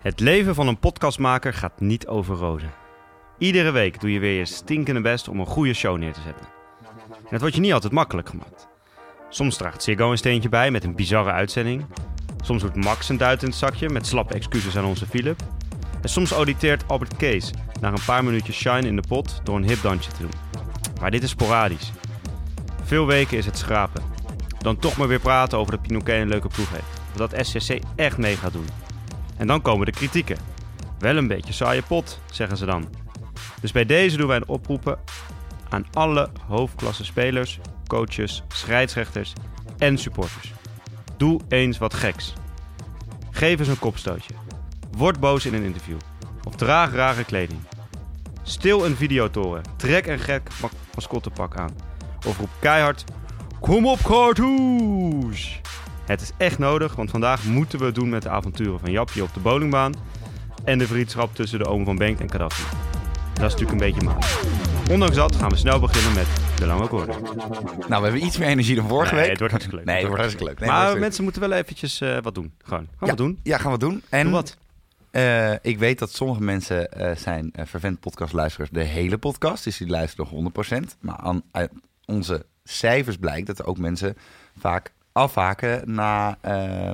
Het leven van een podcastmaker gaat niet over rozen. Iedere week doe je weer je stinkende best om een goede show neer te zetten. En het wordt je niet altijd makkelijk gemaakt. Soms draagt Ziggo een steentje bij met een bizarre uitzending. Soms doet Max een duit in het zakje met slappe excuses aan onze Philip. En soms auditeert Albert Kees na een paar minuutjes shine in de pot door een hip dansje te doen. Maar dit is sporadisch. Veel weken is het schrapen. Dan toch maar weer praten over dat Pinoquet een leuke ploeg heeft. Dat SCC echt mee gaat doen. En dan komen de kritieken. Wel een beetje saaie pot, zeggen ze dan. Dus bij deze doen wij een oproepen aan alle hoofdklasse spelers, coaches, scheidsrechters en supporters. Doe eens wat geks. Geef eens een kopstootje. Word boos in een interview. Of draag rare kleding. Stil een videotoren. Trek een gek ma- mascottepak aan. Of roep keihard: Kom op, cartouche! Het is echt nodig, want vandaag moeten we het doen met de avonturen van Japje op de bowlingbaan. En de vriendschap tussen de oom van Benk en Gaddafi. Dat is natuurlijk een beetje maat. Ondanks dat gaan we snel beginnen met de lange koorden. Nou, we hebben iets meer energie dan vorige Nee, week. het wordt hartstikke leuk. Nee, het wordt hartstikke leuk. Nee, maar mensen moeten wel eventjes eh, wat doen. Gewoon, gewoon ja, wat doen. Ja, gaan we doen. En Doe wat. eh, ik weet dat sommige mensen eh, zijn vervent podcastluisteraars de hele podcast. Dus die luisteren nog 100%. Maar aan uit onze cijfers blijkt dat er ook mensen vaak afhaken na eh,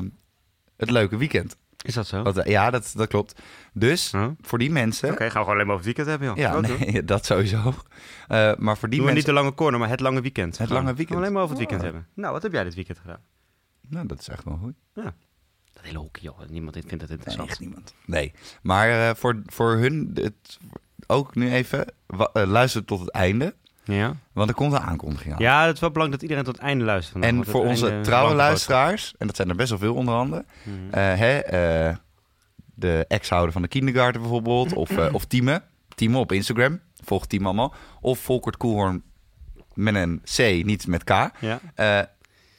het leuke weekend. Is dat zo? Oké, Wat, ja, dat, dat klopt. Dus Huh? voor die mensen... gaan we gewoon alleen maar over het weekend hebben, joh. Ja, doen. nee, dat sowieso. Eh, maar voor die Doen we mensen... niet de lange corner, maar het lange weekend. Het Gewoon. lange weekend. Gaan we alleen maar over het weekend Oh. hebben. Nou, wat heb jij dit weekend gedaan? Nou, dat is echt wel goed. Dat hele hockey, joh. Niemand vindt dat Nee, interessant. echt niemand. Nee. Maar eh, voor, voor hun het, ook nu even eh, luister tot het einde. Ja? Want er komt een aankondiging aan. ja, het is wel belangrijk dat iedereen tot het einde luistert en voor onze trouwe luisteraars, en dat zijn er best wel veel onder andere. Mhm. eh, hè, eh, de ex-houder van de kindergarten bijvoorbeeld. Of, eh of Tieme. Tieme op Instagram. Volg Tieme allemaal. Of Volkert Koelhoorn met een C, niet met K. Ja?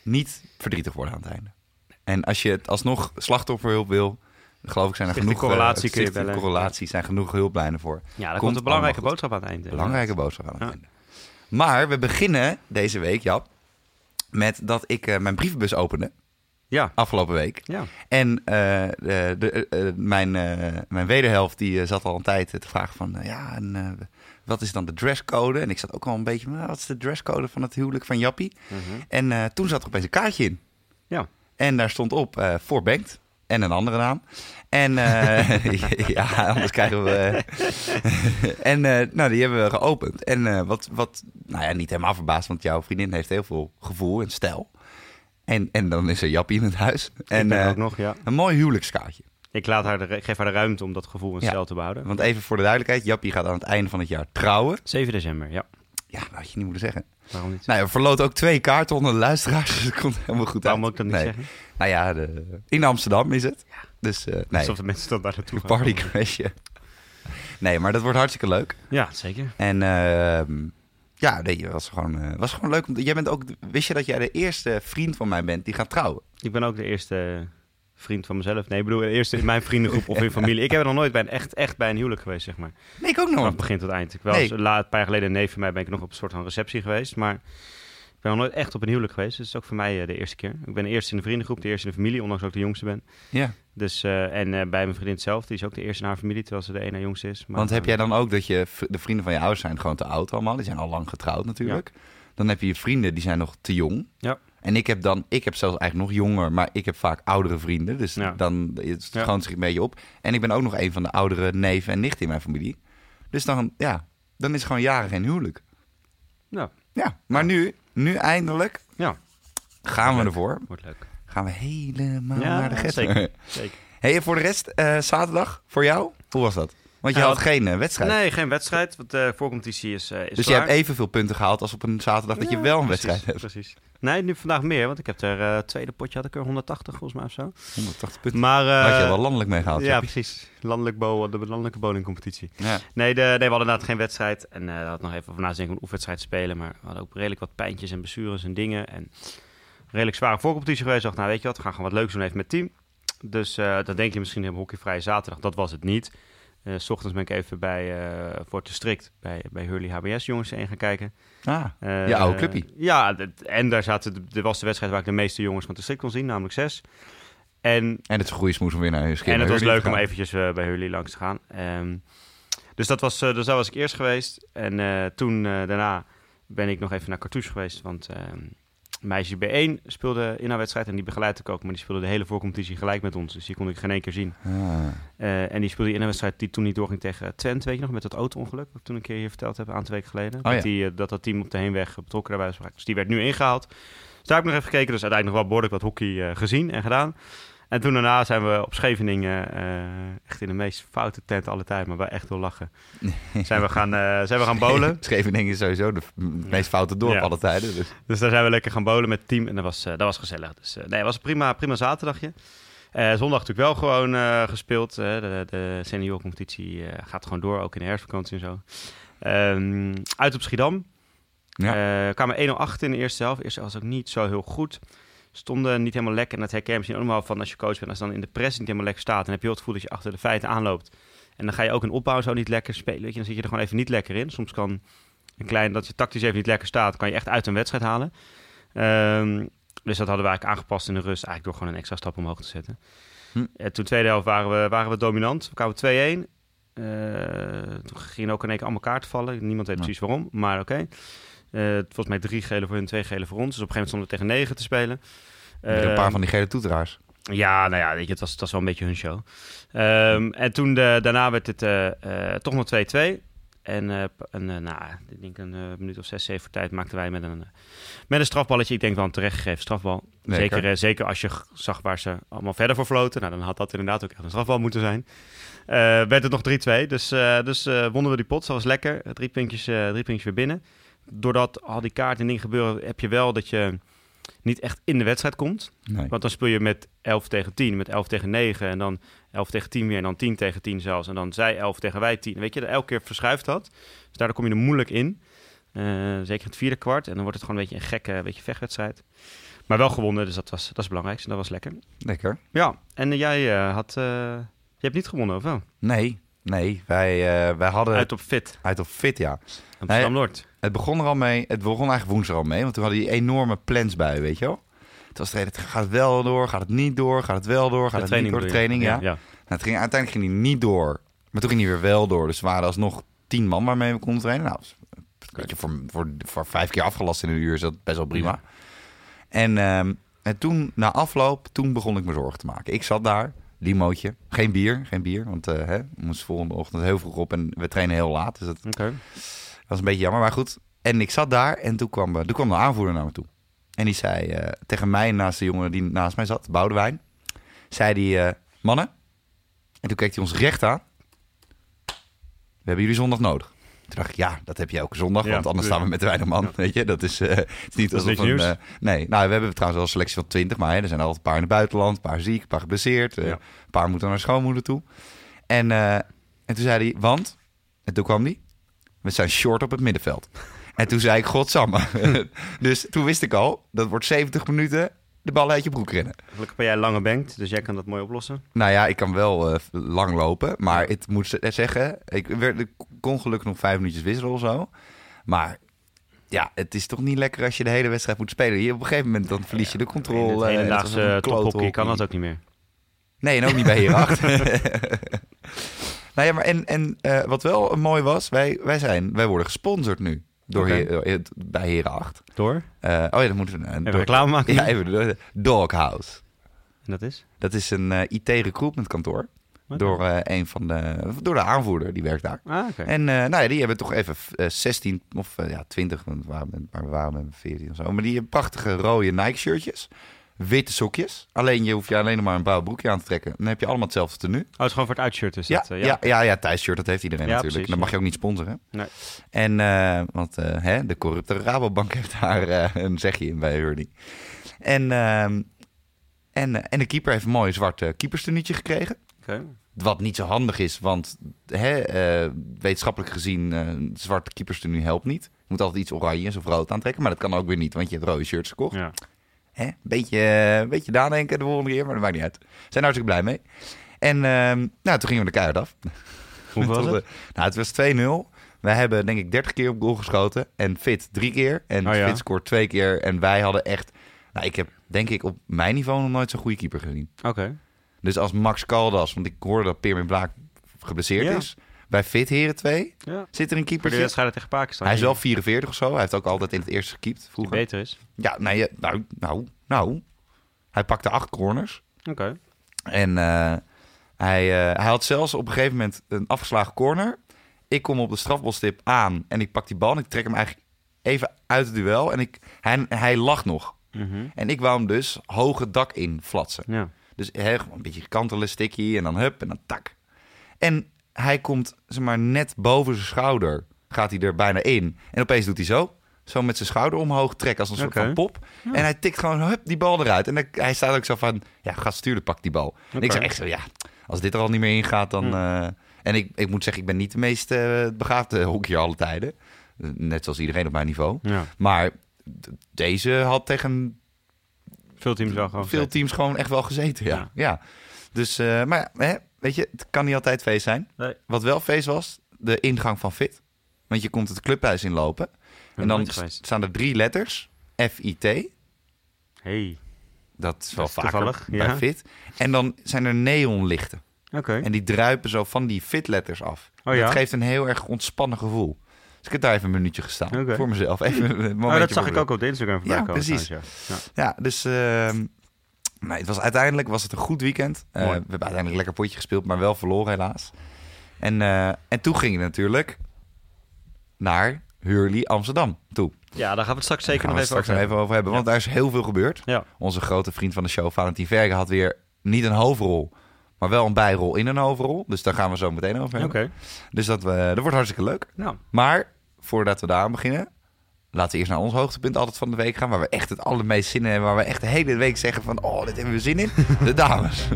niet verdrietig worden aan het einde. En als je het alsnog slachtofferhulp wil, geloof ik zijn er genoeg... Correlatie kun je Stichting bellen. Correlatie zijn genoeg hulplijnen voor. Ja, daar Komt komt een belangrijke boodschap aan het einde. Belangrijke boodschap aan het Ja. einde. Maar we beginnen deze week, Jap, met dat ik eh, mijn brievenbus opende Ja, afgelopen week. ja. En eh, de, de, eh, mijn, mijn wederhelft die zat al een tijd te vragen van... ja, en wat is dan de dresscode? En ik zat ook al een beetje... Nou, wat is de dresscode van het huwelijk van Jappie? Mhm. En toen zat er opeens een kaartje in. Ja. En daar stond op voor Bengt. En een andere naam. En eh, ja, anders krijgen we... en eh, nou, die hebben we geopend. En eh, wat, wat, nou ja, niet helemaal verbaasd, want jouw vriendin heeft heel veel gevoel en stijl. En, en dan is er Jappie in het huis. En eh, ook nog, ja. een mooi huwelijkskaartje. Ik, laat haar de, geef haar de ruimte om dat gevoel en Ja. stijl te behouden. Want even voor de duidelijkheid, Jappie gaat aan het einde van het jaar trouwen. 7 december, ja. Ja, dat had je niet moeten zeggen. Waarom niet? Nou, ja, verloot ook twee kaarten onder de luisteraars, dus het komt helemaal goed Waarom uit. moet ik dat niet Nee. zeggen? Nou ja, de, in Amsterdam is het. Dus eh, nee, Alsof de mensen dan daar naartoe gaan. party crashje. Nee, maar dat wordt hartstikke leuk. Ja, zeker. En ehm, ja, nee, het was gewoon, eh, was gewoon leuk. om Jij bent ook, wist je dat jij de eerste vriend van mij bent die gaat trouwen? Ik ben ook de eerste vriend van mezelf. Nee, ik bedoel, de eerste in mijn vriendengroep of in familie. Ik heb nog nooit bij een, echt, echt bij een huwelijk geweest, zeg maar. Nee, ik ook nog. begin tot eind. Ik wel Nee. eens, la- een paar jaar geleden, een neef van mij, ben ik nog op een soort van receptie geweest. Maar ik ben nog nooit echt op een huwelijk geweest. Dus het is ook voor mij eh, de eerste keer. Ik ben de eerste in de vriendengroep, de eerste in de familie, ondanks dat ik de jongste ben. Ja, Dus, eh, en eh, bij mijn vriendin zelf, die is ook de eerste in haar familie, terwijl ze de ene jongste is. Maar, want heb jij dan ook dat je, de vrienden van je ouders zijn gewoon te oud allemaal. Die zijn al lang getrouwd natuurlijk. Dan heb je je vrienden, die zijn nog te jong. Ja. En ik heb dan, ik heb zelfs eigenlijk nog jonger, maar ik heb vaak oudere vrienden. Dus Ja. dan het Ja. schoont zich een beetje op. En ik ben ook nog een van de oudere neven en nichten in mijn familie. Dus dan, ja, dan is gewoon jaren geen huwelijk. Ja, Ja, maar nu, nu eindelijk ja, gaan we Leuk. ervoor. wordt leuk. Gaan we helemaal Ja, naar de get. zeker. Zeker. Hey, voor de rest, eh, zaterdag, voor jou, hoe was dat? Want je Ja, had geen eh, wedstrijd. Nee, geen wedstrijd, want de voorcompetitie is, eh is dus je hebt evenveel punten gehaald als op een zaterdag dat je wel een precies, wedstrijd hebt. Precies. Nee, nu vandaag meer, want ik heb er eh tweede potje had ik er 180 volgens mij of zo. 180 punten. Maar eh, had je wel landelijk meegehaald. ja, precies. Landelijk bo de landelijke bowlingcompetitie. Ja. Nee, de, nee, we hadden inderdaad geen wedstrijd. En eh we hadden nog even over nadenken om een oefenwedstrijd te spelen. Maar we hadden ook redelijk wat pijntjes en blessures en dingen. En redelijk zware voorcompetitie geweest. Ik dacht, nou weet je wat, we gaan gewoon wat leuks doen even met het team. Dus eh dan denk je misschien hebben hockeyvrije zaterdag. Dat was het niet. Eh, s ochtends ben ik even bij eh voor te strikt bij, bij Hurley HBS jongens heen gaan kijken. Ah, Eh, Je oude clubje. Ja, en daar zaten, de- er was de wedstrijd waar ik de meeste jongens van de strikt kon zien, namelijk zes. En En het goede smoes om weer naar je en het was leuk om eventjes bij jullie langs te gaan. Ehm, dus, dat was, dus daar was ik eerst geweest. En toen daarna ben ik nog even naar Cartouche geweest. Want ehm, meisje B1 speelde in haar wedstrijd. En die begeleidde ik ook. Maar die speelde de hele voorcompetitie gelijk met ons. Dus die kon ik geen één keer zien. Ah. en die speelde in een wedstrijd die toen niet doorging tegen Twente. Weet je nog, met dat auto-ongeluk. Wat ik toen een keer hier verteld heb, een aantal weken geleden. Oh, ja. die, dat dat team op de heenweg betrokken daarbij was. Dus die werd nu ingehaald. Dus daar heb ik nog even gekeken. Dus uiteindelijk nog wel behoorlijk wat hockey gezien en gedaan. En toen daarna zijn we op Scheveningen, eh, echt in de meest foute tent alle tijd, maar wel echt wel lachen. zijn, we gaan, uh, zijn we gaan bowlen. Scheveningen is sowieso de meest foute dorp Ja. alle tijden. Dus. Dus daar zijn we lekker gaan bowlen met het team en dat was, eh, dat was gezellig. Dus eh, nee, het was een prima, prima zaterdagje. Eh, zondag natuurlijk wel gewoon eh, gespeeld. de, de seniorcompetitie eh, gaat gewoon door, ook in de herfstvakantie en zo. Ehm, uit op Schiedam. Ja. Eh, kwamen 1-0 achter in de eerste helft. Eerste helft was ook niet zo heel goed. Stonden niet helemaal lekker. En dat herken je misschien ook nog wel van als je coach bent. Als dan in de press niet helemaal lekker staat. Dan heb je het gevoel dat je achter de feiten aanloopt. En dan ga je ook in opbouw zo niet lekker spelen. Weet je. Dan zit je er gewoon even niet lekker in. Soms kan een klein, dat je tactisch even niet lekker staat, kan je echt uit een wedstrijd halen. Ehm, dus dat hadden we eigenlijk aangepast in de rust. Eigenlijk door gewoon een extra stap omhoog te zetten. Hm. En toen tweede helft waren we, waren we dominant. We kwamen 2-1. Eh, toen gingen ook in één keer allemaal kaarten vallen. Niemand weet Ja. precies waarom, maar oké. Eh, volgens mij drie gele voor hun, twee gele voor ons. Dus op een gegeven moment stonden we tegen negen te spelen. Een Ehm, paar van die gele toeteraars. ja, nou ja, weet je, het was, het was wel een beetje hun show. Ehm, en toen de, daarna werd het eh, eh, toch nog 2-2. En eh, p- een, eh, nou, ik denk een eh, minuut of zes, zeven voor tijd maakten wij met een, eh, met een strafballetje. Ik denk wel een terechtgegeven strafbal. Lekker. Zeker, eh, zeker als je zag waar ze allemaal verder voor floten. Nou, dan had dat inderdaad ook echt een strafbal moeten zijn. Eh, werd het nog 3-2. Dus, eh, dus eh, wonnen we die pot. Dat was lekker. Eh, Drie puntjes, eh, drie puntjes weer binnen. Doordat al die kaarten en dingen gebeuren, heb je wel dat je niet echt in de wedstrijd komt. Nee. Want dan speel je met 11 tegen 10, met 11 tegen 9 en dan 11 tegen 10 weer en dan 10 tegen 10 zelfs. En dan zij 11 tegen wij 10. Weet je, elke keer verschuift dat. Dus daardoor kom je er moeilijk in. Eh, zeker in het vierde kwart. En dan wordt het gewoon een beetje een gekke een beetje vechtwedstrijd. Maar wel gewonnen, dus dat was, dat is het belangrijkste. Dat was lekker. Lekker. Ja, en eh, jij eh, had... je hebt niet gewonnen, of wel? Nee, nee. Wij, wij hadden Uit uit, op fit. op fit, ja. Amsterdam-Noord. Het begon er al mee. Het begon eigenlijk woensdag al mee. Want toen hadden die enorme plans bij, weet je wel. Het was tijd, gaat het wel door? Gaat het niet door? Gaat het wel door? Gaat De het niet door de training? Ja. ja. Nou, het ging, uiteindelijk ging die niet door. Maar toen ging die weer wel door. Dus er waren alsnog tien man waarmee we konden trainen. Nou, voor, voor, voor vijf keer afgelast in een uur is dat best wel prima. En, ehm, en toen, na afloop, toen begon ik me zorgen te maken. Ik zat daar, limootje. Geen bier, geen bier. Want eh hè, we moesten volgende ochtend heel vroeg op en we trainen heel laat. Dus dat Oké. Was een beetje jammer, maar goed. En ik zat daar en toen kwam, eh, toen kwam de aanvoerder naar me toe. En die zei eh, tegen mij, naast de jongen die naast mij zat, Boudewijn, zei die eh, mannen. En toen keek hij ons recht aan. We hebben jullie zondag nodig. Toen dacht ik, ja, dat heb je elke zondag, Ja, want anders staan we met te weinig man. Weet je, dat is, het is niet Dat alsof een... nee, nou, we hebben trouwens wel een selectie van 20, maar hè, er zijn altijd een paar in het buitenland, een paar ziek, een paar geblesseerd, Ja. een paar moeten naar schoonmoeder toe. En, en toen zei hij, want, en toen kwam hij, we zijn short op het middenveld. En toen zei ik, godsamme. dus toen wist ik al, dat wordt 70 minuten de bal uit je broek rennen. Gelukkig ben jij lange bankt, dus jij kan dat mooi oplossen. Nou ja, ik kan wel eh, lang lopen, maar het moet ze- zeggen, ik, werd, ik kon gelukkig nog vijf minuutjes wisselen of zo. Maar ja, het is toch niet lekker als je de hele wedstrijd moet spelen. Je, op een gegeven moment dan verlies je de In controle. en het klote tophockey kan dat ook niet meer. Nee, en ook niet bij 8. nou ja, maar en, en eh, wat wel mooi was, wij, wij, zijn, wij worden gesponsord nu door. Heer- eh, bij Heren 8. Door? Eh, oh ja, dat moeten we... Even reclame maken? Ja, even door Doghouse. En dat is? Dat is een IT-recruitment kantoor. Door, een van de, door de aanvoerder, die werkt daar. Ah. En nou ja, die hebben toch even eh, 16 of ja, 20, want we waren met, maar we waren met 14 of zo. Maar die hebben prachtige rode Nike-shirtjes. Witte sokjes. Alleen je hoeft je alleen nog maar een blauw broekje aan te trekken. Dan heb je allemaal hetzelfde tenue. Oh, het is gewoon voor het uitshirt. Dus Ja, dat, ja, ja, ja, thuisshirt, dat heeft iedereen Ja, natuurlijk. precies, Dan mag je ook niet sponsoren. Nee. En, eh, want eh, hè, de corrupte Rabobank heeft daar een zegje in bij Hurley. En, ehm, en, en de keeper heeft een mooi zwart uh, keeperstunietje gekregen. Oké. Wat niet zo handig is, want hè, wetenschappelijk gezien, eh zwarte keeperstenu helpt niet. Je moet altijd iets oranjes of rood aantrekken, maar dat kan ook weer niet, want je hebt rode shirts gekocht. Ja. Hè? Beetje, eh, beetje nadenken de volgende keer, maar dat maakt niet uit. Zijn hartstikke blij mee. En ehm, nou, toen gingen we de keihard af. Hoeveel was het? Nou, het was 2-0. Wij hebben denk ik 30 keer op goal geschoten. En Fit drie keer. En Oh ja. Fit scoort twee keer. En wij hadden echt... Nou, ik heb denk ik, op mijn niveau nog nooit zo'n goede keeper gezien. Oké. Dus als Max Caldas, want ik hoorde dat Pirmin Blaak geblesseerd Ja. is. Bij Fit Heren 2 Ja. zit er een Voor de keeper. wedstrijden tegen Pakistan. Hij is wel 44 of zo. Hij heeft ook altijd in het eerste gekiept die vroeger. beter is. Ja, nee, eh, nou, nou, nou. Hij pakte acht corners. Oké. En eh, hij, eh, hij had zelfs op een gegeven moment een afgeslagen corner. Ik kom op de strafbalstip aan en ik pak die bal. En ik trek hem eigenlijk even uit het duel. En ik, hij, hij lag nog. Mhm. En ik wou hem dus hoog het dak in flatsen. Ja. Dus gewoon een beetje kantelen, sticky en dan hup en dan tak. En hij komt zeg maar, net boven zijn schouder. Gaat hij er bijna in. En opeens doet hij zo. Zo met zijn schouder omhoog trekken als een soort van pop. En hij tikt gewoon hup, die bal eruit. En dan, hij staat ook zo van, ja, ga sturen, pak die bal. En ik zeg echt zo, ja, als dit er al niet meer in gaat, dan... Hm. eh, en ik, ik moet zeggen, ik ben niet de meest eh, begaafde hockeyer alle tijden. Net zoals iedereen op mijn niveau. ja. Maar deze had tegen Veel teams wel gewoon veel teams gewoon echt wel gezeten. Ja. Ja. Dus, eh, maar hè, weet je, het kan niet altijd feest zijn. Nee. Wat wel feest was, de ingang van Fit. Want je komt het clubhuis inlopen. En dan staan er drie letters. F-I-T. Hey. Dat is wel Dat is vaker toevallig, bij ja. Fit. En dan zijn er neonlichten. Oké. En die druipen zo van die Fit-letters af. Oh ja? Dat geeft een heel erg ontspannen gevoel. Dus ik heb daar even een minuutje gestaan. Voor mezelf. Even een momentje Oh, dat zag ik ook op de Instagram voorbij Ja, komen. precies. Ja. Ja, dus ehm, nee, het was, uiteindelijk was het een goed weekend. Eh, we hebben uiteindelijk lekker potje gespeeld, maar wel verloren helaas. En, eh, en toen ging je natuurlijk naar Hurley Amsterdam toe. ja, daar gaan we het straks zeker nog even straks nog even over hebben, want daar is heel veel gebeurd. Ja. Onze grote vriend van de show, Valentin Verge, had weer niet een hoofdrol, maar wel een bijrol in een hoofdrol. Dus daar gaan we zo meteen over Oké. hebben. Dus dat, we, dat wordt hartstikke leuk. Nou, Maar voordat we daar aan beginnen, laten we eerst naar ons hoogtepunt altijd van de week gaan. Waar we echt het allermeest zin in hebben. Waar we echt de hele week zeggen van, oh, dit hebben we zin in. De dames.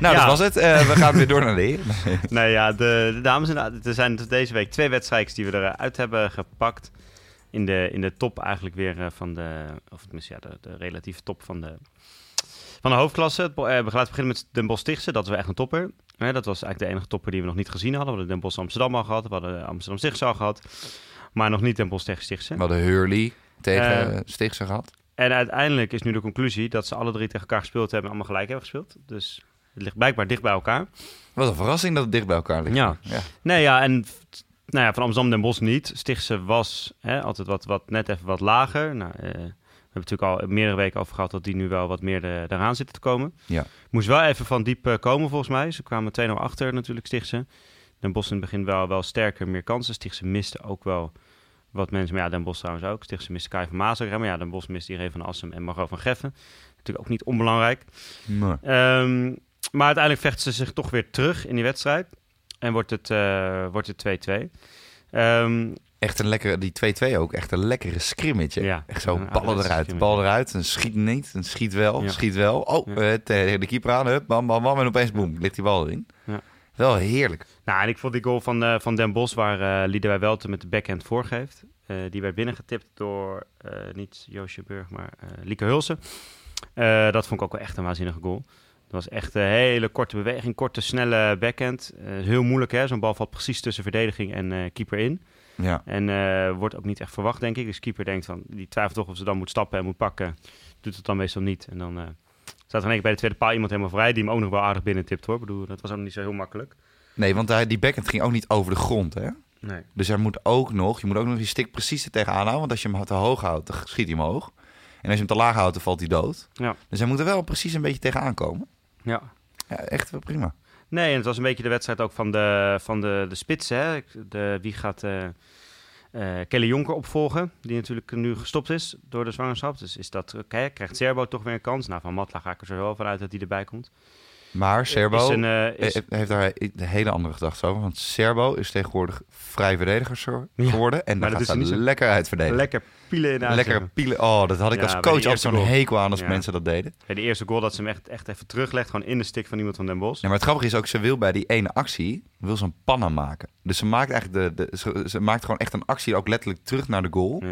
Nou, Ja. dat was het. Eh, we gaan weer door naar de heren. nee, ja, de, de dames en er zijn deze week twee wedstrijden die we eruit hebben gepakt. In de, in de top eigenlijk weer eh, van de, of tenminste ja, de, de relatieve top van de, van de hoofdklasse. Het eh, we gaan beginnen met Den Bosch Stichtse, dat is wel echt een topper. Dat was eigenlijk de enige topper die we nog niet gezien hadden. We hadden Den Bosch Amsterdam al gehad, we hadden Amsterdam Stichtse al gehad. Maar nog niet Den Bosch tegen Stichtse. We hadden Hurley tegen Stichtse gehad. En uiteindelijk is nu de conclusie dat ze alle drie tegen elkaar gespeeld hebben en allemaal gelijk hebben gespeeld. Dus het ligt blijkbaar dicht bij elkaar. Wat een verrassing dat het dicht bij elkaar ligt. Ja. ja. Nee, ja, en nou ja, van Amsterdam Den Bosch niet. Stichtse was hè, altijd wat, wat, net even wat lager. Nou, eh, we hebben het natuurlijk al meerdere weken over gehad dat die nu wel wat meer de, eraan zitten te komen. Ja. Moest wel even van diep eh, komen volgens mij. Ze kwamen 2-0 achter natuurlijk Stichtse. Den Bosch in het begin wel, wel sterker, meer kansen. Stichtse miste ook wel wat mensen. Maar ja, Den Bosch trouwens ook. Stichtse miste Kai van hè, Maar ja, Den Bosch miste Irene van Assem en Margot van Geffen. Natuurlijk ook niet onbelangrijk. Nee. Ehm, maar uiteindelijk vechten ze zich toch weer terug in die wedstrijd. En wordt het, eh, wordt het 2-2. Ehm, Echt een lekkere, die 2-2 ook, echt een lekkere scrimmage. Ja, echt zo, ballen eruit, bal eruit, een schiet niet, een schiet wel, Ja. schiet wel. Oh, Ja. eh, tegen de keeper aan, hup, bam, bam, bam, en opeens boem, ligt die bal erin. Ja. Wel heerlijk. nou, en ik vond die goal van, eh, van Den Bosch, waar uh, Liedewij Welte met de backhand voorgeeft. eh, die werd binnengetipt door eh, niet Joosje Burg, maar eh, Lieke Hulsen. Eh, dat vond ik ook wel echt een waanzinnige goal. Dat was echt een hele korte beweging, korte, snelle backhand. Eh, heel moeilijk, hè? Zo'n bal valt precies tussen verdediging en eh, keeper in. Ja. En eh, wordt ook niet echt verwacht, denk ik. Dus keeper denkt van, die twijfelt toch of ze dan moet stappen en moet pakken. Doet het dan meestal niet. En dan staat er in één keer bij de tweede paal iemand helemaal vrij, die hem ook nog wel aardig binnen tipt hoor. Ik bedoel, dat was ook niet zo heel makkelijk. Nee, want hij, die backhand ging ook niet over de grond, hè. Nee. Dus hij moet ook nog, je moet ook nog je stick precies er tegenaan houden. Want als je hem te hoog houdt, dan schiet hij omhoog. En als je hem te laag houdt, dan valt hij dood. Ja. Dus hij moet er wel precies een beetje tegenaan komen. Ja. Ja, echt wel prima. Nee, en het was een beetje de wedstrijd ook van de, van de, de spitsen. Hè? De, wie gaat eh, eh, Kelly Jonker opvolgen, die natuurlijk nu gestopt is door de zwangerschap. Dus is dat, oké, krijgt Serbo toch weer een kans? Nou, van Matla ga ik er zo wel vanuit dat hij erbij komt. Maar Serbo... Is een, eh, is, He- heeft daar een hele andere gedachte over. Want Serbo is tegenwoordig vrij verdediger Ja, geworden. En daar dat gaat is ze niet zo. lekker uit verdedigen. lekker pielen in de Lekker pielen. Oh, dat had ik Ja, als coach eerste zo'n hekel aan als Ja. mensen dat deden. Die eerste goal dat ze hem echt, echt even teruglegt, gewoon in de stick van iemand van Den Bosch. Ja, maar het grappige is ook, ze wil bij die ene actie, wil ze een panna maken. Dus ze maakt eigenlijk de, de ze, ze maakt gewoon echt een actie ook letterlijk terug naar de goal.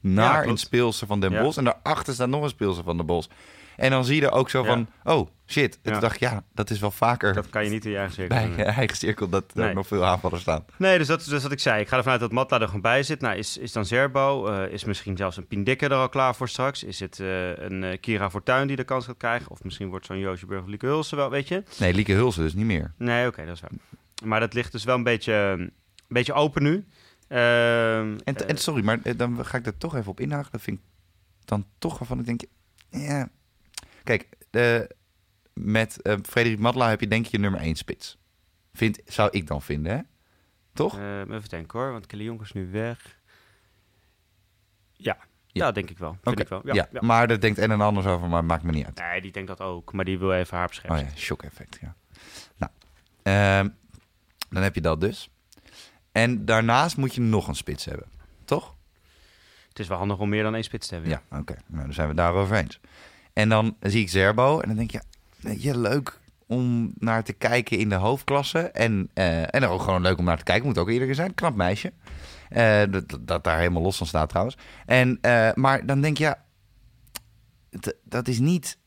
Naar een speelster van Den. Bosch. En daarachter staat nog een speelster van Den Bosch. En dan zie je er ook zo van, oh shit. En toen dacht ik, ja, dat is wel vaker Dat kan je niet in je eigen cirkel bij je eigen cirkel dat er Nee. nog veel aanvallers staan. Nee, dus dat is dus wat ik zei. Ik ga ervan uit dat Matla er gewoon bij zit. Nou, is, is dan Zerbo? Eh, is misschien zelfs een Pindikke er al klaar voor straks? Is het eh, een eh, Kira Fortuyn die de kans gaat krijgen? Of misschien wordt zo'n Joosje Burger Lieke Hulsen wel, weet je? Nee, Lieke Hulsen dus niet meer. Nee, oké, dat is waar. Maar dat ligt dus wel een beetje, een beetje open nu. Ehm, En, en sorry, maar dan ga ik er toch even op inhaken. Dat vind ik dan toch waarvan ik denk, ja. Kijk, eh, met eh Frederik Matla heb je denk ik je nummer 1 spits. Vind, zou ik dan vinden, hè? Toch? eh, even denken hoor, want Kelly Jonk is nu weg. Ja, Ja. ja. denk ik wel. Oké, ik wel. Ja, Ja, ja. maar daar denkt en en anders over, maar maakt me niet uit. Nee, die denkt dat ook. Maar die wil even haar Oh beschermen. ja, shock effect, ja. Nou, ehm, dan heb je dat dus. En daarnaast moet je nog een spits hebben, toch? Het is wel handig om meer dan één spits te hebben. Ja, oké. Nou, dan zijn we het daarover eens. En dan zie ik Zerbo en dan denk je, je, leuk om naar te kijken in de hoofdklasse. En, eh, en ook gewoon leuk om naar te kijken, moet ook eerlijk zijn. Knap meisje. Eh, dat, daar helemaal los van staat trouwens. En, eh, maar dan denk je, ja, dat is niet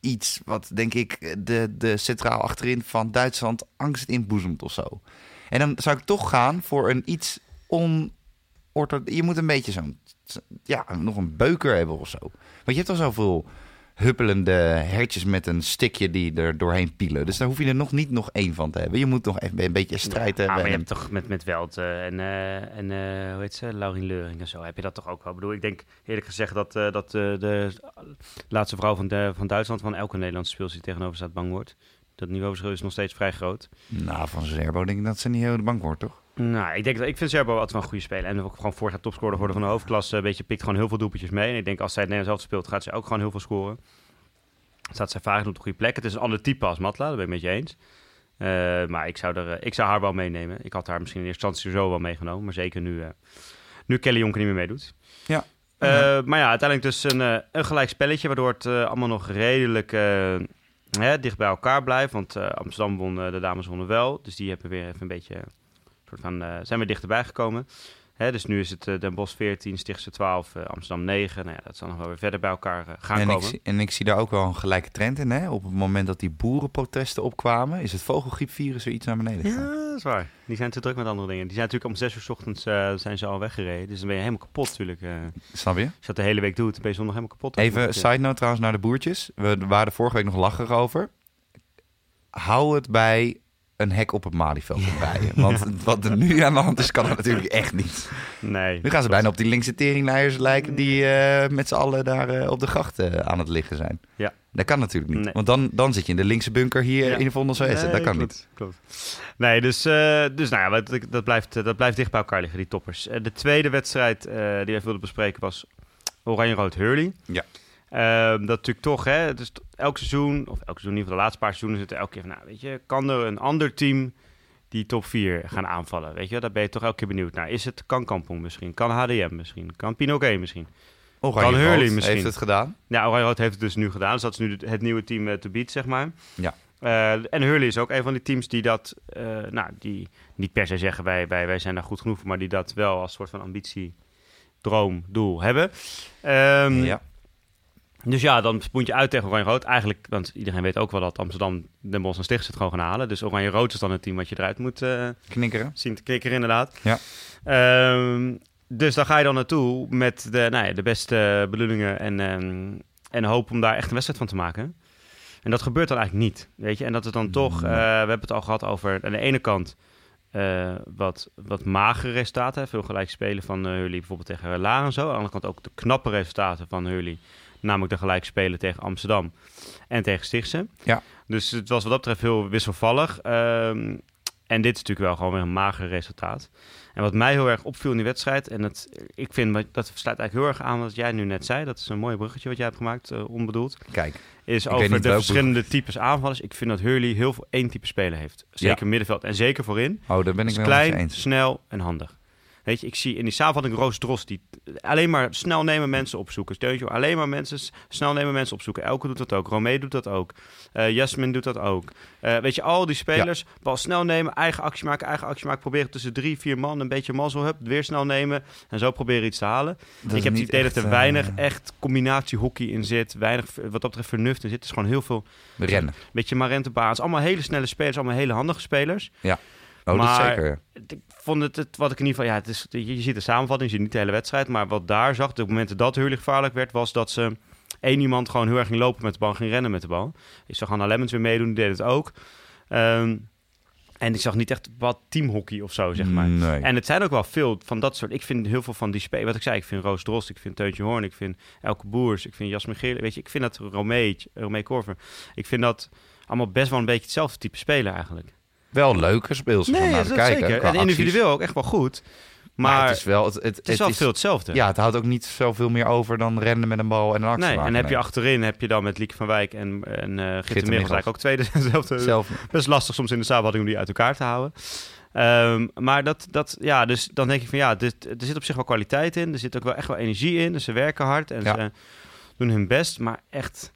iets wat, denk ik, de, de centraal achterin van Duitsland angst inboezemt of zo. En dan zou ik toch gaan voor een iets onorthodox... Je moet een beetje zo'n... Ja, nog een beuker hebben of zo. Want je hebt al zoveel huppelende hertjes met een stikje die er doorheen pielen. Dus daar hoef je er nog niet nog één van te hebben. Je moet nog even een beetje strijd Ja, hebben. maar je hebt toch met, met Welt eh, en, eh, en eh, hoe heet ze, Laurien Leuring en zo, heb je dat toch ook wel? Ik bedoel, ik denk eerlijk gezegd dat, dat de laatste vrouw van, de, van Duitsland van elke Nederlandse speelster die tegenover staat bang wordt. Dat niveauverschil is nog steeds vrij groot. Nou, van Zerbo denk ik dat ze niet heel de bank wordt, toch? Nou, ik denk dat ik vind Serbo altijd wel een goede speler. En ook gewoon vorig jaar topscorer geworden van de hoofdklasse. Een beetje pikt gewoon heel veel doelpuntjes mee. En ik denk als zij het Nederlands zelf speelt, gaat ze ook gewoon heel veel scoren. Staat zij vaak op de goede plek. Het is een ander type als Matla, dat ben ik met je eens. Eh, maar ik zou, er, eh, ik zou haar wel meenemen. Ik had haar misschien in eerste instantie zo wel meegenomen. Maar zeker nu, eh, nu Kelly Jonker niet meer meedoet. Ja. Ja. Maar ja, uiteindelijk dus een, een gelijk spelletje. Waardoor het allemaal nog redelijk hè, dicht bij elkaar blijft. Want Amsterdam won, de dames wonnen wel. Dus die hebben weer even een beetje... soort van, eh, zijn weer dichterbij gekomen. Hè, dus nu is het eh, Den Bosch 14, Stichtse 12, eh, Amsterdam 9. Nou ja, dat zal nog wel weer verder bij elkaar gaan En ik, komen. zie, en ik zie daar ook wel een gelijke trend in. Hè? Op het moment dat die boerenprotesten opkwamen, is het vogelgriepvirus weer iets naar beneden gegaan. Ja, dat is waar. Die zijn te druk met andere dingen. Die zijn natuurlijk om 6 uur 's ochtends zijn ze al weggereden. Dus dan ben je helemaal kapot natuurlijk. Snap je? als je dat de hele week doet, ben je zondag helemaal kapot. Even side note trouwens naar de boertjes. We waren er vorige week nog lacherig over. Hou het bij een hek op het Malieveld rijden. Want wat er nu aan de hand is, kan dat natuurlijk echt niet. Nee. Nu gaan ze bijna op die linkse teringleiers lijken die eh, met z'n allen daar eh, op de gracht eh, aan het liggen zijn. Ja. Dat kan natuurlijk niet. Nee. Want dan, dan zit je in de linkse bunker hier Ja. in de Vondelse. Nee, Dat kan klopt, niet. Klopt. Nee, dus, dus nou ja, dat, dat, blijft, dat blijft dicht bij elkaar liggen, die toppers. De tweede wedstrijd die we even wilden bespreken was Oranje-Rood Hurley. Ja. Ehm, dat natuurlijk toch, hè, dus elk seizoen, of elk seizoen, in ieder geval de laatste paar seizoenen, zit er elke keer van, nou, weet je, kan er een ander team die top 4 gaan aanvallen? Weet je, daar ben je toch elke keer benieuwd naar. Is het, kan Kampong misschien, kan HDM misschien, kan Pinoquet misschien? Oranje Kan Hurley misschien. heeft het gedaan. Ja, Oranje-Rood heeft het dus nu gedaan, dus dat is nu het nieuwe team eh, te beat, zeg maar. Ja. Eh, en Hurley is ook een van die teams die dat, eh, nou, die niet per se zeggen wij, wij, wij zijn daar goed genoeg voor, maar die dat wel als soort van ambitie, droom, doel hebben. Ehm, ja. Dus ja, dan moet je uit tegen Oranje-Rood. Eigenlijk, want iedereen weet ook wel dat Amsterdam, Den Bosch en Sticht het gewoon gaan halen. Dus Oranje-Rood is dan het team wat je eruit moet eh, Knikkeren. zien te kikkeren, inderdaad. Ja. Ehm, dus dan ga je dan naartoe met de, nou ja, de beste bedoelingen en, ehm, en hoop om daar echt een wedstrijd van te maken. En dat gebeurt dan eigenlijk niet, weet je. En dat het dan toch, eh, we hebben het al gehad over aan de ene kant eh, wat, wat magere resultaten. Veel gelijk spelen van Hurley bijvoorbeeld tegen Lara en zo. Aan de andere kant ook de knappe resultaten van Hurley. Namelijk de gelijk spelen tegen Amsterdam en tegen Stichtse. Ja. Dus het was wat dat betreft heel wisselvallig. Ehm, en dit is natuurlijk wel gewoon weer een mager resultaat. En wat mij heel erg opviel in die wedstrijd, en dat, ik vind dat- sluit eigenlijk heel erg aan wat jij nu net zei. Dat is een mooi bruggetje wat jij hebt gemaakt, eh, onbedoeld. Kijk, Is over de verschillende types aanvallers. Ik vind dat Hurley heel veel één type speler heeft. Zeker middenveld en zeker voorin. oh, daar ben ik wel je klein, eens. snel en handig. Weet je, ik zie in die samenvatting Roos Dros die alleen maar snel nemen mensen opzoeken. Steuntje, alleen maar mensen snel nemen mensen opzoeken. Elke doet dat ook. Romee doet dat ook. Eh Jasmin doet dat ook. Eh, weet je, al die spelers, bal snel nemen, eigen actie maken, eigen actie maken. Proberen tussen drie, vier man een beetje mazzel hup, weer snel nemen en zo proberen iets te halen. Dat ik heb het idee dat er eh, weinig echt combinatie hockey in zit. Weinig wat dat betreft vernuft in zit. Het is gewoon heel veel, Rennen. beetje Marente Baans. Allemaal hele snelle spelers, allemaal hele handige spelers. Oh, dat Maar- zeker. Vond het, het wat ik in ieder geval, ja, het is, je, ziet de samenvatting, je ziet niet de hele wedstrijd, maar wat daar zag, de momenten dat Hurley gevaarlijk werd, was dat ze één iemand gewoon heel erg ging lopen met de bal, ging rennen met de bal. Ik zag Hannah Lemmens weer meedoen, die deed het ook. Ehm, en ik zag niet echt wat teamhockey of zo, zeg maar. Nee. En het zijn ook wel veel van dat soort. Ik vind heel veel van die spelers. Wat ik zei, ik vind Roos Drost, ik vind Teuntje Hoorn, ik vind Elke Boers, ik vind Jasmin Geerle. Weet je, ik vind dat Romee, Romee Korver. Ik vind dat allemaal best wel een beetje hetzelfde type speler eigenlijk. Wel leuke speelsters om Nee, naar dat te kijken. zeker. En individueel ook echt wel goed. Maar, Maar, het is wel... Het, het, het is wel veel hetzelfde. Ja, het houdt ook niet zoveel meer over dan rennen met een bal en een actie Nee, maken. en heb je achterin heb je dan met Lieke van Wijk en, en uh, Gitte Michels eigenlijk ook tweede. Zelfde, Zelf best lastig soms in de samenvatting om die uit elkaar te houden. Ehm, maar dat, dat, ja, dus dan denk ik van ja, dit, er zit op zich wel kwaliteit in. Er zit ook wel echt wel energie in. Dus ze werken hard en Ja. ze doen hun best. Maar echt,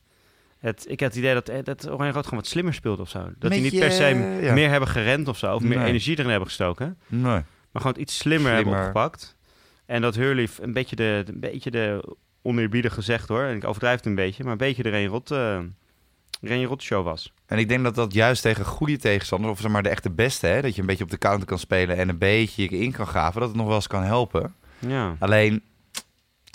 het, ik heb het idee dat, eh, dat Oranje Rood gewoon wat slimmer speelt of zo. Dat die niet per se eh, ja. meer hebben gerend of zo. Of meer Nee. energie erin hebben gestoken. Nee. Maar gewoon het iets slimmer, hebben opgepakt. En dat Hurley een beetje de, een beetje de oneerbiedig gezegd hoor. En ik overdrijf het een beetje. Maar een beetje de Reen Rot, eh Reen Rot show was. En ik denk dat dat juist tegen goede tegenstanders, of zeg maar de echte beste, hè, dat je een beetje op de counter kan spelen en een beetje je in kan gaven, dat het nog wel eens kan helpen. Ja. Alleen,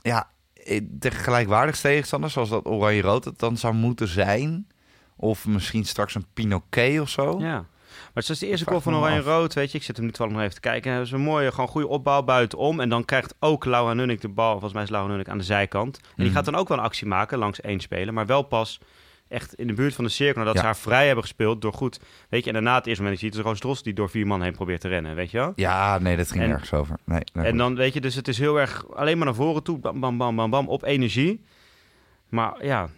ja, eh, tegen gelijkwaardig tegenstanders, zoals dat Oranje-Rood het dan zou moeten zijn, of misschien straks een Pinoquet of zo. Ja. Maar zoals de eerste goal van me Oranje af. Rood, weet je, ik zit hem nu toevallig nog even te kijken. Dat is een mooie, gewoon goede opbouw buitenom. En dan krijgt ook Laura Nunnik de bal, volgens mij is Laura Nunnik aan de zijkant. En die Mhm. gaat dan ook wel een actie maken langs één speler, maar wel pas echt in de buurt van de cirkel, nadat Ja. ze haar vrij hebben gespeeld door goed, weet je. En daarna het eerste moment, je ziet Roos Dros die door vier man heen probeert te rennen, weet je wel. Ja, nee, dat ging En- nergens over. Nee, nee, En dan weet je, dus het is heel erg alleen maar naar voren toe, bam, bam, bam, bam, bam, op energie. Maar ja,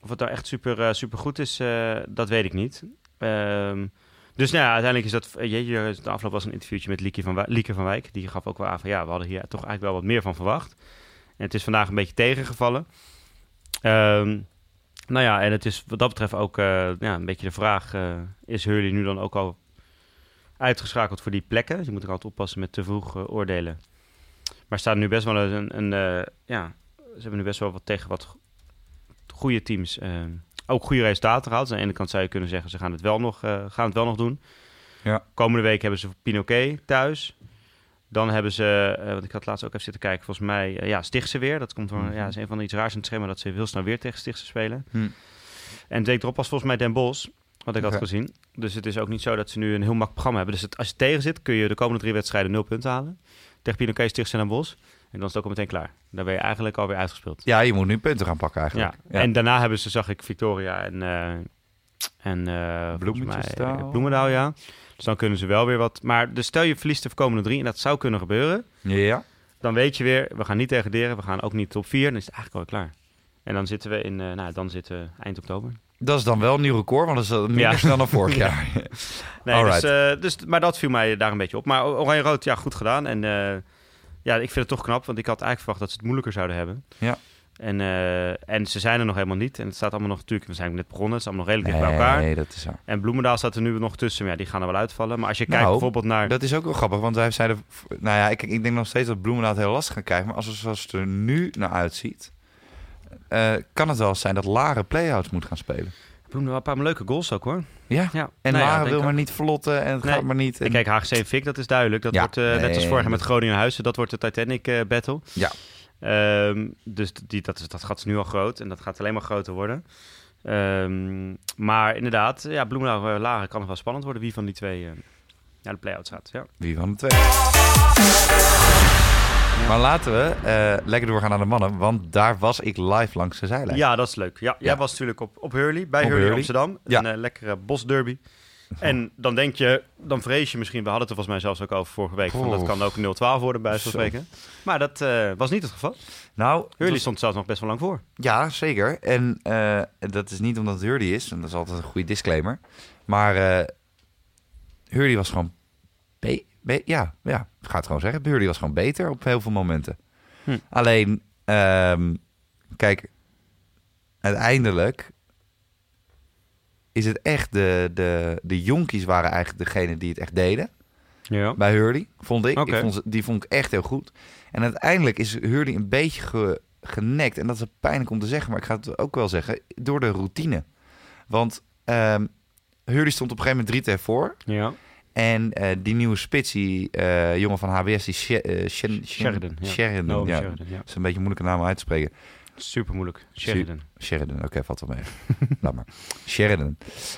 of het nou echt super, eh, super goed is, eh, dat weet ik niet. Ehm, dus nou ja, uiteindelijk is dat, eh, jeetje, de afloop was een interviewtje met Lieke van, Wij- Lieke van Wijk. Die gaf ook wel aan van ja, we hadden hier toch eigenlijk wel wat meer van verwacht. En het is vandaag een beetje tegengevallen. Ehm, nou ja, en het is wat dat betreft ook eh, ja, een beetje de vraag, eh, is Hurley nu dan ook al uitgeschakeld voor die plekken? Dus je moet er altijd oppassen met te vroeg eh, oordelen. Maar staan nu best wel een, een ja, ze hebben nu best wel wat tegen wat go- goede teams ook goede resultaten gehaald. Dus aan de ene kant zou je kunnen zeggen, ze gaan het wel nog, gaan het wel nog doen. Ja. Komende week hebben ze Pinoquet thuis. Dan hebben ze, eh want ik had laatst ook even zitten kijken, volgens mij, eh, ja, Stichtse weer. Dat komt door, Mhm. ja, is een van de iets raars in het schema, dat ze heel snel weer tegen Stichtse spelen. Hm. En week erop was volgens mij Den Bosch, wat ik had gezien. Dus het is ook niet zo dat ze nu een heel makkelijk programma hebben. Dus het, als je tegen zit, kun je de komende drie wedstrijden nul punten halen. Tegen Pinoquet, Stichtse en Den Bosch. En dan is het ook al meteen klaar. Dan ben je eigenlijk alweer uitgespeeld. Ja, je moet nu punten gaan pakken eigenlijk. Ja. en daarna hebben ze, zag ik, Victoria en, eh en eh, Bloemendaal, ja. Dus dan kunnen ze wel weer wat... Maar dus stel je verliest de komende drie, en dat zou kunnen gebeuren... ja. dan weet je weer, we gaan niet degraderen, we gaan ook niet top 4, dan is het eigenlijk alweer klaar. En dan zitten we in, eh, nou, dan zitten we eind oktober. Dat is dan wel een nieuw record, want dat is minder Ja. snel dan vorig jaar. Nee, dus, eh, dus, maar dat viel mij daar een beetje op. Maar Oranje-Rood, ja, goed gedaan. En eh, ja, ik vind het toch knap, want ik had eigenlijk verwacht dat ze het moeilijker zouden hebben. Ja. En, eh, en ze zijn er nog helemaal niet. En het staat allemaal nog, natuurlijk, we zijn net begonnen, het is allemaal nog redelijk dicht bij elkaar. Nee, dat is zo. En Bloemendaal staat er nu nog tussen, maar ja, die gaan er wel uitvallen. Maar als je Nou, kijkt bijvoorbeeld naar... Dat is ook wel grappig, want wij zeiden... Nou ja, ik, ik denk nog steeds dat Bloemendaal het heel lastig gaat krijgen. Maar als het zoals het er nu naar uitziet... eh, kan het wel zijn dat Laren play-outs moet gaan spelen. Bloemendaal, een paar leuke goals ook hoor. Ja, Ja. en Nou ja, Laren wil maar niet vlotten en het Nee. gaat maar niet. En... Ik kijk, HGC en Fik, dat is duidelijk. Dat Ja, wordt, eh, net als nee, vorig jaar met Groningen Huizen, dat wordt de Titanic eh, Battle. Ja. Ehm, dus die, dat, is, dat gaat nu al groot en dat gaat alleen maar groter worden. Ehm, maar inderdaad, ja, Bloemendaal eh, Laren kan nog wel spannend worden wie van die twee eh, naar de play-outs gaat. Ja. Wie van de twee? Maar laten we eh, lekker doorgaan naar de mannen, want daar was ik live langs de zijlijn. ja, dat is leuk. Ja, jij Ja. was natuurlijk op, op Hurley, bij Op Hurley, Hurley. Amsterdam. Een eh, lekkere bosderby. En dan denk je, dan vrees je misschien, we hadden het er volgens mij zelfs ook over vorige week, van dat kan ook 0-12 worden bij zo'n Zo. spreken. Maar dat eh, was niet het geval. Nou, Hurley was- stond zelfs nog best wel lang voor. Ja, zeker. En eh, dat is niet omdat het Hurley is. En dat is altijd een goede disclaimer. Maar eh Hurley was gewoon be- be- ja, ja, ik ga het gewoon zeggen. Hurley was gewoon beter op heel veel momenten. Hm. Alleen, ehm, kijk, uiteindelijk is het echt de, de, de jonkies waren eigenlijk degene die het echt deden Ja. bij Hurley, vond ik. Ik vond die vond ik echt heel goed. En uiteindelijk is Hurley een beetje ge, genekt. En dat is pijnlijk om te zeggen, maar ik ga het ook wel zeggen. Door de routine. Want ehm Hurley stond op een gegeven moment 3 voor. Ja. En eh, die nieuwe spits, die eh, jongen van HBS, die She- eh, Shen- Sheridan. Ja. Sheridan, No, ja. Sheridan, ja. Dat is een beetje een moeilijke naam om uit te spreken. Super moeilijk. Sheridan. Sheridan, oké, valt wel mee. Laat maar. Sheridan.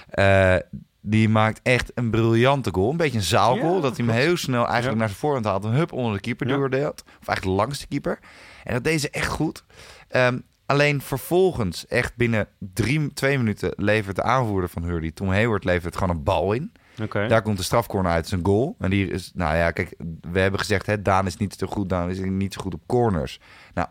Eh, die maakt echt een briljante goal. Een beetje een zaalgoal. Ja, dat hij hem heel snel eigenlijk Ja. naar zijn voorhand haalt. Een hup onder de keeper Ja. doordeelt. Of eigenlijk langs de keeper. En dat deed ze echt goed. Ehm, alleen vervolgens, echt binnen drie, twee minuten, levert de aanvoerder van Hurley, Tom Hayward, levert gewoon een bal in. Oké. Daar komt de strafcorner uit, zijn goal. En die is, nou ja, kijk, we hebben gezegd, hè, Daan is niet zo goed, Daan is niet zo goed op corners. Nou,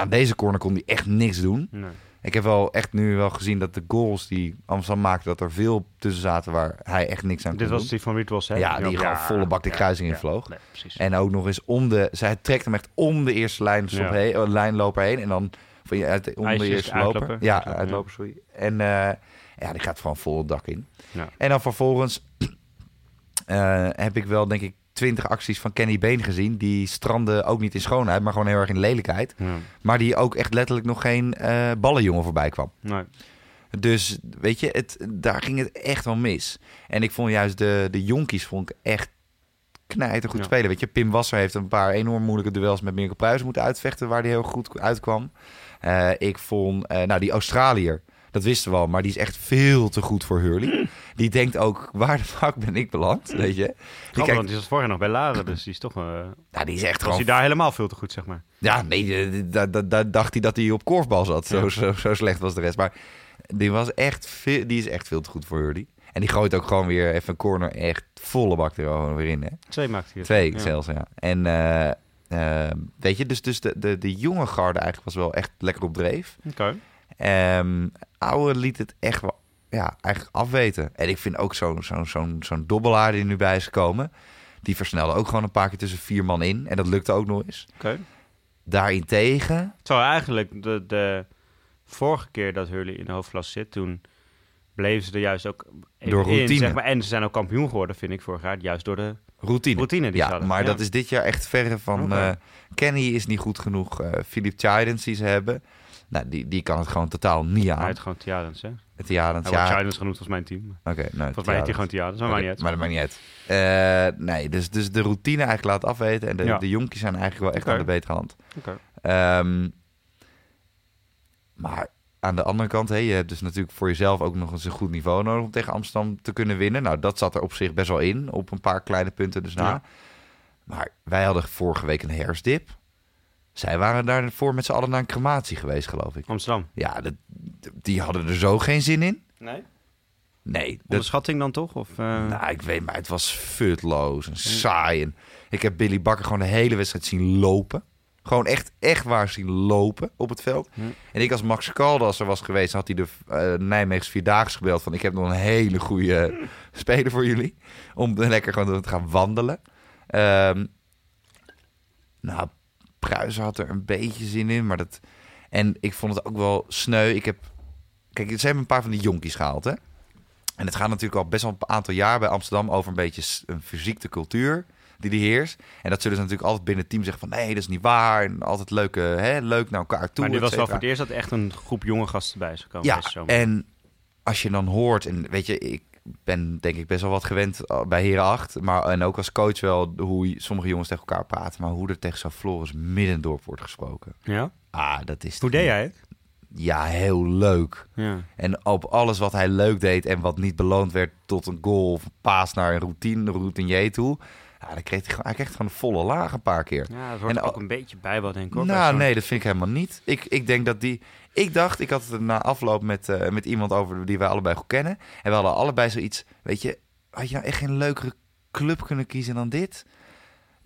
aan deze corner kon hij echt niks doen. Nee. Ik heb wel echt nu wel gezien dat de goals die Amsterdam maakte, dat er veel tussen zaten waar hij echt niks aan kon Dit was die van Rietwas, hè? Ja, die gewoon volle bak de kruising in vloog. Nee, precies. En ook nog eens om de... Zij trekt hem echt om de eerste lijn, Ja. heen, eh, lijnloper heen. En dan van je uit, om de eerste loper. uitloper. Ja, Uitloper, uitloper, sorry. En eh, ja, die gaat gewoon vol het dak in. Ja. En dan vervolgens eh, heb ik wel, denk ik, twintig acties van Kenny Been gezien. Die stranden ook niet in schoonheid, maar gewoon heel erg in lelijkheid. Ja. Maar die ook echt letterlijk nog geen eh ballenjongen voorbij kwam. Nee. Dus weet je, het, daar ging het echt wel mis. En ik vond juist de, de jonkies vond ik echt knijter goed Ja. spelen. Weet je, Pim Wasser heeft een paar enorm moeilijke duels met Mirko Pruijs moeten uitvechten, waar hij heel goed uitkwam. Eh, ik vond, eh, nou die Australiër, dat wisten we al, maar die is echt veel te goed voor Hurley. Die denkt ook, waar de fuck ben ik beland, weet je? Die, kijkt, want die zat vorig jaar nog bij Laren, dus die is toch... eh nou, die is echt was gewoon... hij daar helemaal veel te goed, zeg maar. Ja, nee, daar da, da, dacht hij dat hij op korfbal zat. Zo, Ja. zo, zo slecht was de rest. Maar die, was echt veel, die is echt veel te goed voor Hurley. En die gooit ook gewoon weer even een corner echt volle bak er gewoon weer in. Hè? Twee maakte hij. Twee Ja. zelfs, ja. En eh, eh, weet je, dus, dus de, de, de jonge garde eigenlijk was wel echt lekker op dreef. Oké. Ehm oude liet het echt wel ja, eigenlijk afweten. En ik vind ook zo'n zo'n zo'n zo'n dobbelaar die nu bij is gekomen... die versnelde ook gewoon een paar keer tussen vier man in. En dat lukte ook nog eens. Oké. Daarentegen... Terwijl eigenlijk de, de vorige keer dat Hurley in de hoofdklasse zit, toen bleven ze er juist ook even Door in, routine. zeg maar. En ze zijn ook kampioen geworden, vind ik, vorig jaar. Juist door de Routine. routine die ze ja, hadden. maar Ja. dat is dit jaar echt verre van... Eh, Kenny is niet goed genoeg. eh Philip Chidens die ze hebben... Nou, die, die kan het gewoon totaal niet Hij aan. heet gewoon Tiadens, hè? Het wordt ja. Chidens genoemd als mijn team. Oké, nou, Volgens mij heet hij gewoon. Tiadens, maar maakt niet uit. Maar dat maakt niet uit. Eh, nee, dus, dus de routine eigenlijk laat afweten. En de, Ja. de jonkies zijn eigenlijk wel echt aan de betere hand. Oké. Ehm, maar aan de andere kant, hè, je hebt dus natuurlijk voor jezelf ook nog eens een goed niveau nodig om tegen Amsterdam te kunnen winnen. Nou, dat zat er op zich best wel in, op een paar kleine punten dus na. Ja. Maar wij hadden vorige week een herfstdip. Zij waren daarvoor met z'n allen naar een crematie geweest, geloof ik. Amsterdam. Ja, dat, die hadden er zo geen zin in. Nee? Nee, dat, Onderschatting dan toch? Of, eh, nou, ik weet maar, het was futloos en saai. En ik heb Billy Bakker gewoon de hele wedstrijd zien lopen. Gewoon echt, echt waar zien lopen op het veld. Hm. En ik als Max Caldas er was geweest, had hij de uh, Nijmeegs Vierdaagse gebeld van... ik heb nog een hele goede speler voor jullie. Om lekker gewoon te gaan wandelen. Ehm, nou, Pruisen had er een beetje zin in, maar dat... En ik vond het ook wel sneu. Ik heb... Kijk, ze hebben een paar van die jonkies gehaald, hè? En het gaat natuurlijk al best wel een aantal jaar bij Amsterdam over een beetje een fysieke cultuur die die heerst. En dat zullen ze natuurlijk altijd binnen het team zeggen van nee, dat is niet waar. En altijd leuk, eh, hè, leuk naar elkaar toe. maar et was wel voor het eerst dat echt een groep jonge gasten bij is gekomen. Ja, en als je dan hoort, en weet je, ik ben denk ik best wel wat gewend eh, bij Heren 8, maar en ook als coach wel hoe sommige jongens tegen elkaar praten, maar hoe er tegen zo'n Floris Middendorp wordt gesproken. Ja? Ah, dat is Hoe deed jij het? Ja, heel leuk. Ja. En op alles wat hij leuk deed en wat niet beloond werd tot een goal of een paas naar een routine, routinier toe. Ja, dan kreeg hij, gewoon, hij kreeg gewoon een volle laag een paar keer. Ja, wordt En ook een beetje bij wat denk ik. Nou, nee, dat vind ik helemaal niet. Ik, ik denk dat die. Ik dacht, ik had het na afloop met, eh, met iemand over die wij allebei goed kennen. En we hadden allebei zoiets. Weet je, had je nou echt geen leukere club kunnen kiezen dan dit?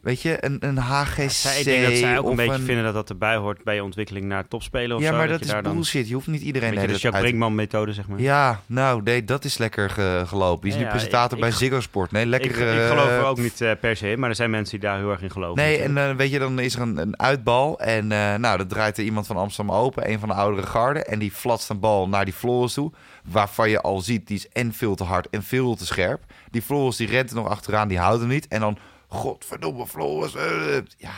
Weet je, een, een HGC Zij, ik denk dat zij ook een beetje vinden dat dat erbij hoort bij je ontwikkeling naar topspelen of Ja, zo. maar dat, is daar dan, bullshit. Je hoeft niet iedereen Weet de je, de Jacques tijd uit- Brinkman methode, zeg maar. Ja, nou, nee, dat is lekker ge- gelopen. Die is Ja, nu presentator ik- bij ik- Ziggo Sport. Nee, lekker... ik, ik geloof eh, er ook niet eh, per se in, maar er zijn mensen die daar heel erg in geloven. Nee, en eh, weet je, dan is er een, een uitbal. En eh, nou, dan draait er iemand van Amsterdam open, een van de oudere garden. En die flatst een bal naar die Floris toe. Waarvan je al ziet, die is en veel te hard en veel te scherp. Die Floris die rent er nog achteraan, die houdt hem niet. En dan, godverdomme Floris. eh, ja,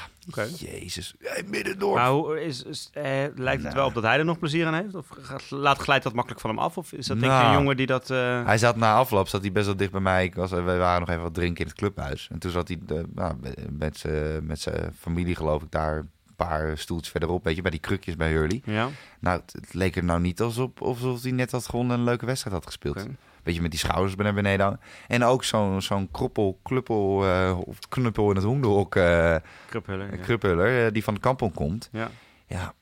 jezus. Hey, Middendorp. Maar hoe is, is, eh, lijkt het Nou. wel op dat hij er nog plezier aan heeft? Of gaat- laat glijdt dat makkelijk van hem af? Of is dat denk ik Nou. een jongen die dat... eh, Hij zat na afloop zat hij best wel dicht bij mij. Ik was, we waren nog even wat drinken in het clubhuis. En toen zat hij eh, nou, met zijn met zijn familie, geloof ik, daar een paar stoeltjes verderop. Weet je, bij die krukjes bij Hurley. ja, Nou, het, het leek er nou niet alsof, alsof hij net had gewoon een leuke wedstrijd had gespeeld. Beetje met die schouders naar beneden. En ook zo'n zo'n kroppel, kluppel eh, of knuppel in het hoenderhok, Kruphuller, ja. kruppeler, eh, die van de kampong komt. ja. Ja,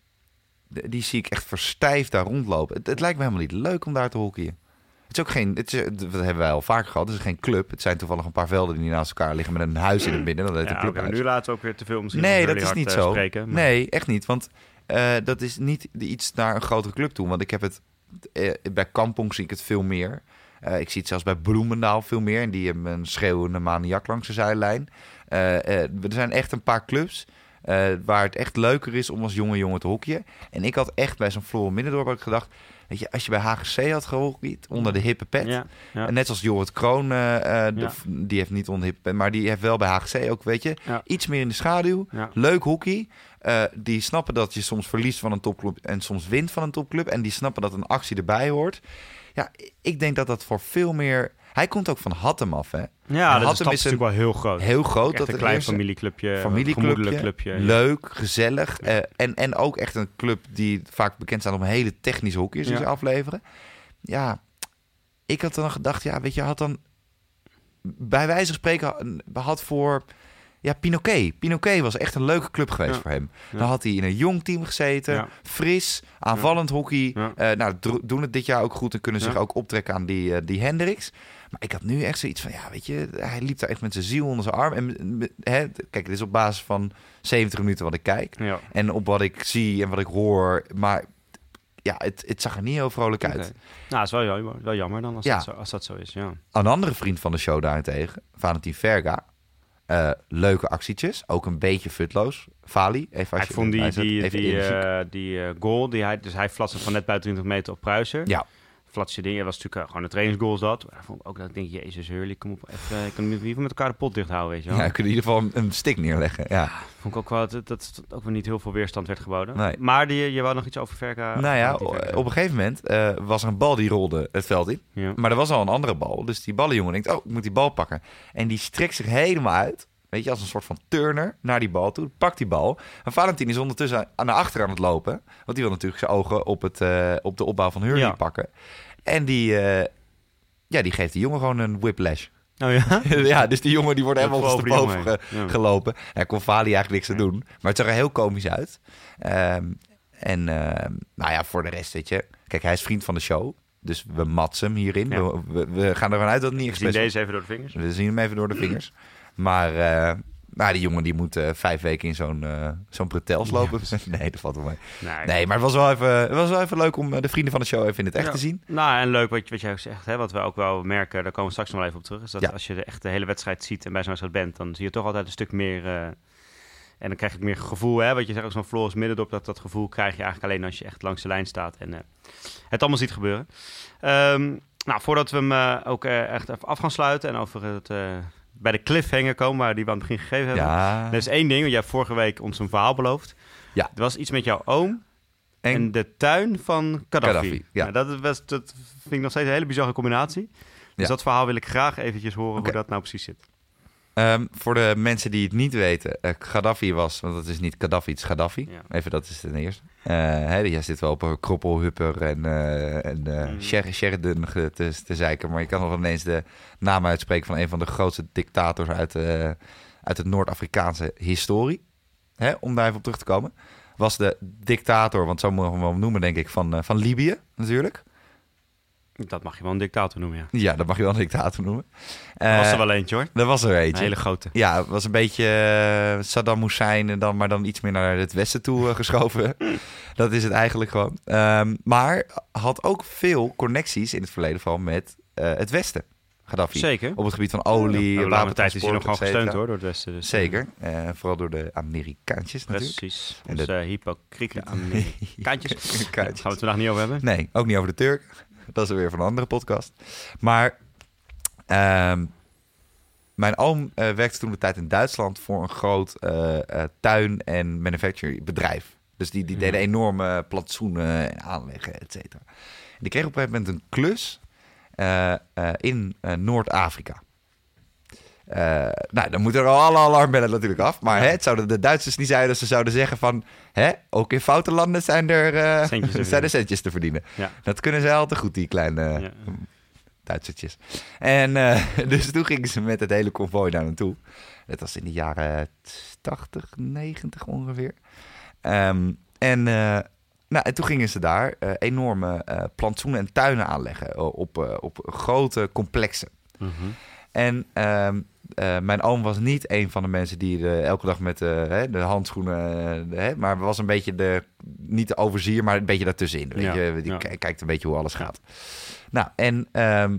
die zie ik echt verstijfd daar rondlopen. Het, het lijkt me helemaal niet leuk om daar te hockeyen. Het is ook geen, het is, dat hebben wij al vaker gehad. Het is geen club. Het zijn toevallig een paar velden die naast elkaar liggen met een huis in het midden. Dat heet Ja, een nu laten we ook weer te veel misschien Nee, dat is niet zo. spreken. maar- Nee, echt niet. Want dat is niet iets naar een grotere club toe. Want ik heb het bij Kampong zie ik het veel meer. Eh, ik zie het zelfs bij Bloemendaal veel meer. En die hebben een schreeuwende maniak langs de zijlijn. Eh, eh, er zijn echt een paar clubs waar het echt leuker is om als jonge jongen te hockeyen. En ik had echt bij zo'n Floor Middendorp gedacht... Weet je, als je bij HGC had gehockeyd, onder de hippe pet... Ja, ja. En net als Jorrit Kroon, de- Ja. die heeft niet onder de hippe pet... maar die heeft wel bij HGC ook, weet je... Iets meer in de schaduw. Leuk hockey. Die snappen dat je soms verliest van een topclub en soms wint van een topclub. En die snappen dat een actie erbij hoort. Ja, ik denk dat dat voor veel meer... Hij komt ook van Hattem af, hè? Ja, En dat Hattem is, is natuurlijk wel heel groot. Heel groot. Echt dat een klein familieclubje, familieclubje, clubje. leuk, gezellig. eh, en, en ook echt een club die vaak bekend staat om hele technische hockey's die Ja. ze afleveren. Ja, ik had dan gedacht, ja, weet je, had dan bij wijze van spreken had voor ja, Pinoquet. Pinoquet was echt een leuke club geweest Ja. voor hem. Ja. Dan had hij in een jong team gezeten, Ja. fris, aanvallend hockey. Eh, nou, doen het dit jaar ook goed en kunnen zich ook optrekken aan die, eh, die Hendricks. Maar ik had nu echt zoiets van, ja, weet je, hij liep daar echt met zijn ziel onder zijn arm. En hè, kijk, dit is op basis van 70 minuten wat ik kijk. En op wat ik zie en wat ik hoor. Maar ja, het, het zag er niet heel vrolijk uit. Nou, dat is wel jammer, wel jammer dan als, Ja. dat zo, als dat zo is. Ja. Een andere vriend van de show daarentegen, Valentin Verga. Eh, leuke actietjes, ook een beetje futloos. Fali, even als Ik je vond die, die, die, eh, die eh, goal, die hij, dus hij flatste van net buiten 20 meter op Pruiser. ja, Flatse ding, dat was natuurlijk eh, gewoon een trainingsgoal dat. Maar ik vond ook dat ik denk, jezus Hurley, kom op, even, ik kan in ieder geval met elkaar de pot dicht houden, weet je wel. ja, kun je in ieder geval een, stick neerleggen. Ja. Vond ik ook wel dat, dat ook weer niet heel veel weerstand werd geboden. Nee. Maar die, je wou nog iets over Verka? nou ja, op een gegeven moment eh, was er een bal die rolde het veld in. ja. Maar er was al een andere bal. Dus die ballenjongen denkt, oh, ik moet die bal pakken. En die strekt zich helemaal uit. Weet je, als een soort van turner naar die bal toe. Pakt die bal. En Valentin is ondertussen aan- naar achter aan het lopen. Want die wil natuurlijk zijn ogen op, het, eh, op de opbouw van Hurley Ja. pakken. En die, eh, ja, die geeft die jongen gewoon een whiplash. Oh ja? ja, dus die jongen die wordt helemaal Boven die boven ge-. Ja. gelopen. Hij kon Fali eigenlijk niks te doen. Maar het zag er heel komisch uit. Ehm, en ehm, nou ja, voor de rest, weet je. Kijk, hij is vriend van de show. Dus we matsen hem hierin. Ja. We, we, we gaan ervan uit dat het niet We zien deze even door de vingers. We zien hem even door de vingers. Maar eh, nou, die jongen die moet eh, vijf weken in zo'n eh zo'n bretels lopen. nee, dat valt wel mee. Nee, Nee, maar het was wel even, het was wel even leuk om eh, de vrienden van de show even in het echt Ja. te zien. Nou, en leuk wat, wat jij ook zegt, hè, wat we ook wel merken, daar komen we straks nog wel even op terug, is dat Ja. als je de, echt de hele wedstrijd ziet en bij zo'n wedstrijd bent, dan zie je toch altijd een stuk meer, en dan krijg je het meer gevoel, hè, wat je zegt, ook zo'n Floris middendop, dat, dat gevoel krijg je eigenlijk alleen als je echt langs de lijn staat en het allemaal ziet gebeuren. Ehm, nou, voordat we hem ook echt even af gaan sluiten en over het, bij de cliffhanger komen, waar die we aan het begin gegeven hebben. Ja. Er is één ding, want jij hebt vorige week ons een verhaal beloofd. Ja. Er was iets met jouw oom En- en de tuin van Gaddafi. Gaddafi, ja. Nou, dat, was, dat vind ik nog steeds een hele bizarre combinatie. Dus Ja. dat verhaal wil ik graag eventjes horen hoe dat nou precies zit. Ehm, voor de mensen die het niet weten, eh, Gaddafi was, want het is niet Gaddafi, het is Gaddafi. Ja. Even, dat is ten eerste. Hè, jij zit wel op een kroppel, hupper en, eh en Mm. Sher- Sheridan te, te zeiken, maar je kan nog ineens de naam uitspreken van een van de grootste dictators uit, uit het Noord-Afrikaanse historie. Hè, om daar even op terug te komen. Was de dictator, want zo mogen we hem wel noemen, denk ik, van, van Libië natuurlijk. Dat mag je wel een dictator noemen, ja. Ja, dat mag je wel een dictator noemen. Er was Eh, er wel eentje hoor. er was er Een eentje. hele grote. Ja, het was een beetje eh, Saddam Hussein en dan, maar dan iets meer naar het westen toe eh, geschoven. dat is het eigenlijk gewoon. Ehm, maar had ook veel connecties in het verleden vooral met eh, het westen. Gaddafi. Zeker. Op het gebied van olie, Op lange tijd is hij nog gewoon wapentransport, et cetera. gesteund hoor, door het Westen. Dus, Zeker. Eh, vooral door de Amerikaantjes natuurlijk. Precies. Onze de- hypocriete Amerikaantjes. Daar gaan we het vandaag niet over hebben. Nee, ook niet over de Turk. Dat is weer van een andere podcast. Maar ehm, mijn oom eh, werkte toen de tijd in Duitsland voor een groot eh, eh, tuin- en manufacturing bedrijf. Dus die, die deden enorme plantsoenen en aanleggen, et cetera. Die kreeg op een gegeven moment een klus in Noord-Afrika. Eh, nou, dan moeten er al alle alarmbellen natuurlijk af. Maar hè, het zouden de Duitsers niet zijn dat ze zouden zeggen van... Hè, ook in foute landen zijn er, eh, Centjes te zijn er centjes te verdienen. Ja. Dat kunnen zij al te goed, die kleine Ja. Duitsertjes. En eh, dus toen gingen ze met het hele konvooi daar naartoe. Dat was in de jaren 80, 90 ongeveer. Ehm, en, nou, en toen gingen ze daar enorme eh, plantsoenen en tuinen aanleggen op, op grote complexen. Mhm. En ehm, eh, mijn oom was niet een van de mensen die eh, elke dag met eh, hè, de handschoenen, eh, de- hè, maar was een beetje de, niet de overzier, maar een beetje daartussenin. Weet Ja, je, die ja. kijkt een beetje hoe alles gaat. Nou, en ehm,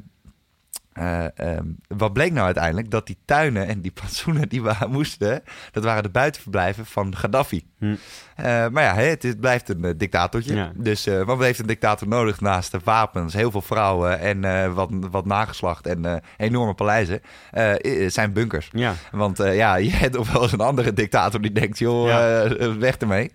eh, ehm, wat bleek nou uiteindelijk? Dat die tuinen en die plantsoenen die we moesten, dat waren de buitenverblijven van Gaddafi. Hm. Eh, maar ja, het, blijft een eh, dictatortje. Ja. Dus wat heeft een dictator nodig naast de wapens, heel veel vrouwen en wat, wat nageslacht en enorme paleizen? zijn bunkers. Ja, Want ja, je hebt nog wel eens een andere dictator die denkt, joh, Ja. weg ermee.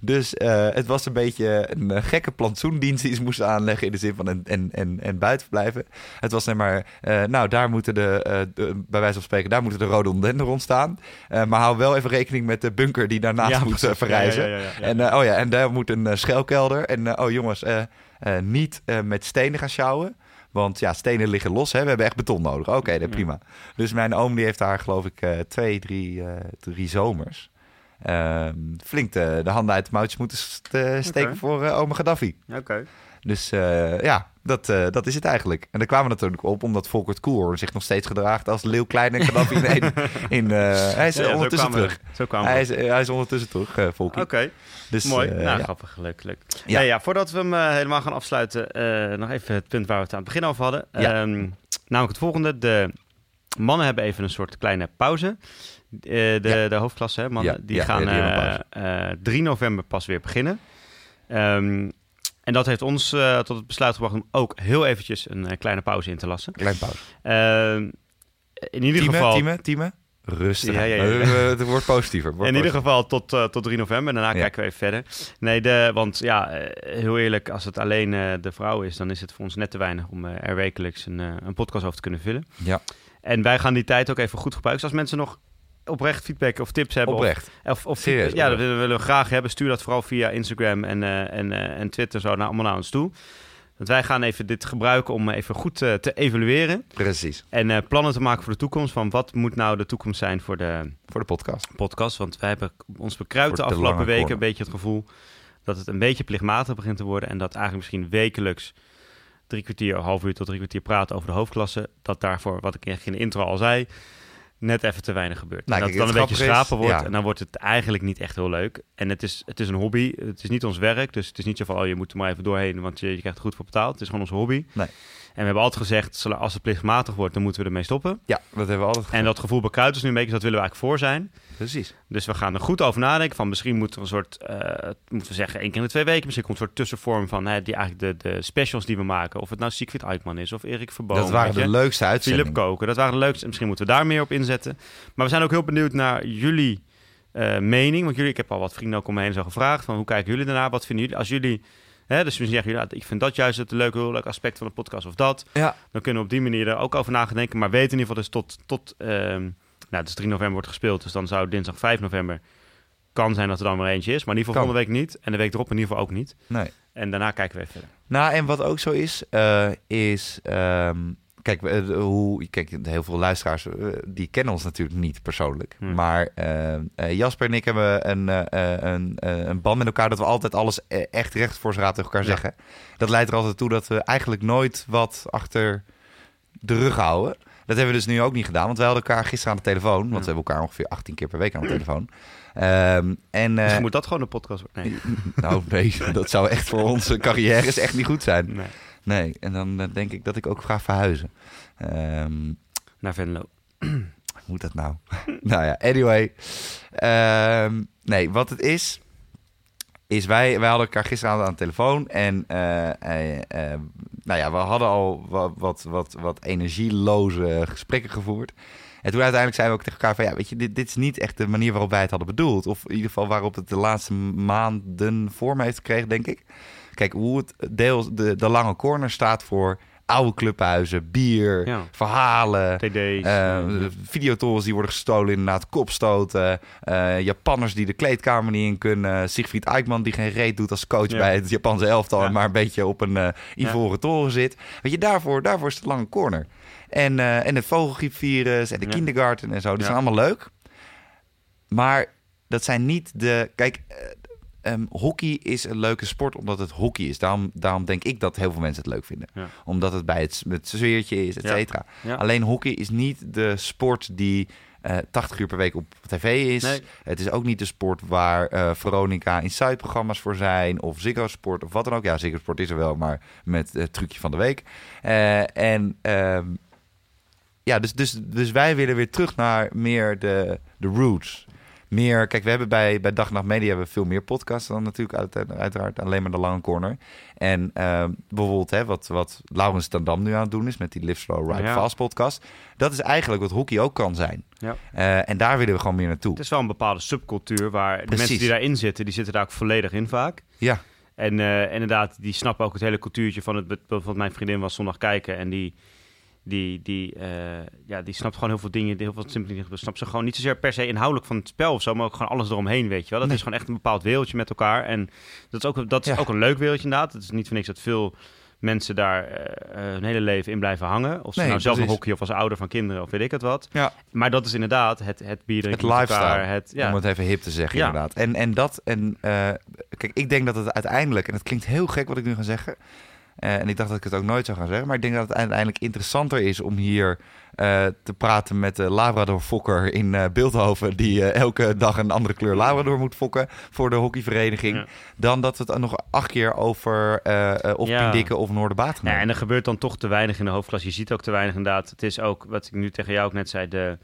Dus het was een beetje een gekke plantsoendienst die ze moesten aanleggen in de zin van en, en, en, en buitenverblijven. Het was zeg maar, eh, nou daar moeten de, de- bij wijze van spreken, daar moeten de rhododendron staan. Eh, maar hou wel even rekening met de bunker die daarnaast Ja, moet verrijzen. Ja, ja. En, oh ja, en daar moet een schuilkelder. En oh jongens, niet met stenen gaan sjouwen. Want ja, stenen liggen los. Hè? We hebben echt beton nodig. Oké, dat Ja. prima. Dus mijn oom die heeft daar geloof ik twee, drie, drie zomers... ehm, flink de, de handen uit de mouwtjes moeten st- steken voor eh oma Gaddafi. Oké. Dus eh, ja, dat, eh, dat is het eigenlijk. En daar kwamen we natuurlijk op omdat Volkert Koer zich nog steeds gedraagt als Leeuw Klein en Gaddafi in één. In, hij is Ja, ja, zo ondertussen we- terug. Zo kwamen we. Hij is, hij is ondertussen terug, Volkie. Oké, Dus, mooi. eh, nou, ja. grappig. Leuk, leuk. Ja. Voordat we hem helemaal gaan afsluiten, nog even het punt waar we het aan het begin over hadden. Ehm, namelijk het volgende. De mannen hebben even een soort kleine pauze. De, de hoofdklasse, hè, mannen, die gaan die hebben eh, eh, 3 november pas weer beginnen. Ehm, en dat heeft ons eh, tot het besluit gebracht om ook heel eventjes een eh, kleine pauze in te lassen. Klein pauze. Ehm, in ieder Teamen, geval... teamen, teamen. Rustig. Ja, ja, ja. Eh, Het wordt positiever. In ieder geval tot, tot 3 november. En daarna Ja. kijken we even verder. Nee, de, want ja, heel eerlijk, als het alleen de vrouw is, dan is het voor ons net te weinig om er wekelijks een, een podcast over te kunnen vullen. Ja, En wij gaan die tijd ook even goed gebruiken. Dus als mensen nog oprecht feedback of tips hebben. of- oprecht. Of, of, Serieus, feedback- ja, dat willen, willen we graag hebben. Stuur dat vooral via Instagram en, eh, en, eh, en Twitter zo naar, allemaal naar ons toe. Want wij gaan even dit gebruiken om even goed eh, te evalueren. Precies. En plannen te maken voor de toekomst. Van wat moet nou de toekomst zijn voor de, Voor de podcast. podcast. Want wij hebben ons bekruipt de afgelopen weken corner. een beetje het gevoel dat het een beetje plichtmatig begint te worden. En dat eigenlijk misschien wekelijks drie kwartier, half uur tot drie kwartier praten over de hoofdklasse. Dat daarvoor, wat ik in de intro al zei, net even te weinig gebeurt. Nou, en dat kijk, het dan een beetje schrapen wordt. ja. En dan wordt het eigenlijk niet echt heel leuk. En het is, het is een hobby. Het is niet ons werk. Dus het is niet zo van, oh, je moet er maar even doorheen, want je, je krijgt er goed voor betaald. Het is gewoon onze hobby. Nee. En we hebben altijd gezegd, als het plichtmatig wordt, dan moeten we ermee stoppen. Ja, dat hebben we altijd En dat gevoel bekruipt dus nu een beetje, dat willen we eigenlijk voor zijn. Precies. Dus we gaan er goed over nadenken. Van misschien moeten we een soort, eh, moeten we zeggen, één keer in de twee weken. Misschien komt een soort tussenvorm van hè, die eigenlijk de, de specials die we maken. Of het nou Siegfried Eikman is of Erik Verboom. dat waren de je. leukste Philip uitzendingen. Koken. Dat waren de leukste. Misschien moeten we daar meer op inzetten. Maar we zijn ook heel benieuwd naar jullie eh, mening. Want jullie, ik heb al wat vrienden ook om me heen zo gevraagd. Van hoe kijken jullie daarnaar? Wat vinden jullie? Als jullie, hè, dus misschien zeggen jullie, ja, ik vind dat juist het leuke, heel leuk aspect van de podcast of dat. Ja, Dan kunnen we op die manier er ook over nadenken. Maar weten in ieder geval dus tot, tot ehm, nou, dus 3 november wordt gespeeld. Dus dan zou dinsdag 5 november kan zijn dat er dan maar eentje is. Maar in ieder geval Kan. volgende week niet. En de week erop in ieder geval ook niet. nee. En daarna kijken we even verder. Nou, en wat ook zo is, eh, is ehm, kijk, de- hoe, kijk, heel veel luisteraars eh, die kennen ons natuurlijk niet persoonlijk. Hmm. Maar eh, Jasper en ik hebben een, een, een band met elkaar dat we altijd alles echt recht voor zijn raad tegen elkaar Ja. zeggen. Dat leidt er altijd toe dat we eigenlijk nooit wat achter de rug houden. Dat hebben we dus nu ook niet gedaan, want we hadden elkaar gisteren aan de telefoon. Want Ja. we hebben elkaar ongeveer 18 keer per week aan de telefoon. Ehm, en, eh, Misschien moet dat gewoon een podcast worden. Nee. nou, nee, dat zou echt voor onze carrières echt niet goed zijn. nee. Nee, en dan eh, denk ik dat ik ook ga verhuizen. Ehm, Naar Venlo. hoe moet dat nou? nou ja, anyway. Ehm, nee, wat het is, is wij, wij hadden elkaar gisteravond aan de telefoon. En eh, eh, eh, nou ja, we hadden al wat, wat, wat, wat energieloze gesprekken gevoerd. En toen uiteindelijk zeiden we ook tegen elkaar van... ja, weet je, dit, dit is niet echt de manier waarop wij het hadden bedoeld. Of in ieder geval waarop het de laatste maanden vorm heeft gekregen, denk ik. Kijk, hoe het deel, de, de lange corner staat voor oude clubhuizen, bier, Ja. verhalen... TD's. Eh, eh, videotorens die worden gestolen, inderdaad, kopstoten. eh, Japanners die de kleedkamer niet in kunnen. Siegfried Eikman die geen reet doet als coach Ja. bij het Japanse elftal... Ja. maar een beetje op een eh ivoren toren zit. Weet je, daarvoor, daarvoor is het lange corner. En, en het vogelgriepvirus en de kindergarten en zo, die zijn allemaal leuk. Maar dat zijn niet de... Kijk, eh, ehm, hockey is een leuke sport omdat het hockey is. Daarom, daarom denk ik dat heel veel mensen het leuk vinden. Ja. Omdat het bij het, het sfeertje is, et cetera. Ja. Alleen hockey is niet de sport die eh 80 uur per week op tv is. Nee. Het is ook niet de sport waar eh, Veronica Inside-programma's voor zijn. Of Ziggo Sport of wat dan ook. Ja, Ziggo Sport is er wel, maar met het trucje van de week. Eh, en ehm, ja, dus, dus, dus wij willen weer terug naar meer de, de roots. Meer, kijk, we hebben bij, bij Dag en Nacht Media hebben we veel meer podcasts dan natuurlijk uit, uiteraard alleen maar de lange corner. En ehm, bijvoorbeeld hè, wat, wat Laurens Tandam nu aan het doen is met die Live Slow Ride Ja. Fast podcast. Dat is eigenlijk wat hockey ook kan zijn. Ja. Eh, en daar willen we gewoon meer naartoe. Het is wel een bepaalde subcultuur waar de mensen die daarin zitten, die zitten daar ook volledig in vaak. Ja, En eh, inderdaad, die snappen ook het hele cultuurtje van het. Bijvoorbeeld mijn vriendin was zondag kijken en die, die, die, eh, ja, die snapt gewoon heel veel dingen, heel veel simpele dingen. Snapt ze gewoon niet zozeer per se inhoudelijk van het spel of zo, maar ook gewoon alles eromheen, weet je wel. Dat Nee. is gewoon echt een bepaald wereldje met elkaar. En dat is ook, dat is Ja. ook een leuk wereldje inderdaad. Het is niet voor niks dat veel mensen daar eh, hun hele leven in blijven hangen. Of ze Nee, nou zelf precies. hockey of als ouder van kinderen of weet ik het wat. ja. Maar dat is inderdaad het, het bier drinken Het lifestyle, elkaar. Het, ja, om het even hip te zeggen Ja. inderdaad. En, en dat, en kijk, ik denk dat het uiteindelijk, en het klinkt heel gek wat ik nu ga zeggen, en ik dacht dat ik het ook nooit zou gaan zeggen, maar ik denk dat het uiteindelijk interessanter is om hier eh, te praten met de Labrador-fokker in eh Beeldhoven, die eh, elke dag een andere kleur Labrador moet fokken voor de hockeyvereniging, Ja. dan dat we het nog acht keer over eh eh, of Ja. Piedikke of Noorderbaat gaan Ja, en er gebeurt dan toch te weinig in de hoofdklasse. Je ziet ook te weinig inderdaad. Het is ook, wat ik nu tegen jou ook net zei, de,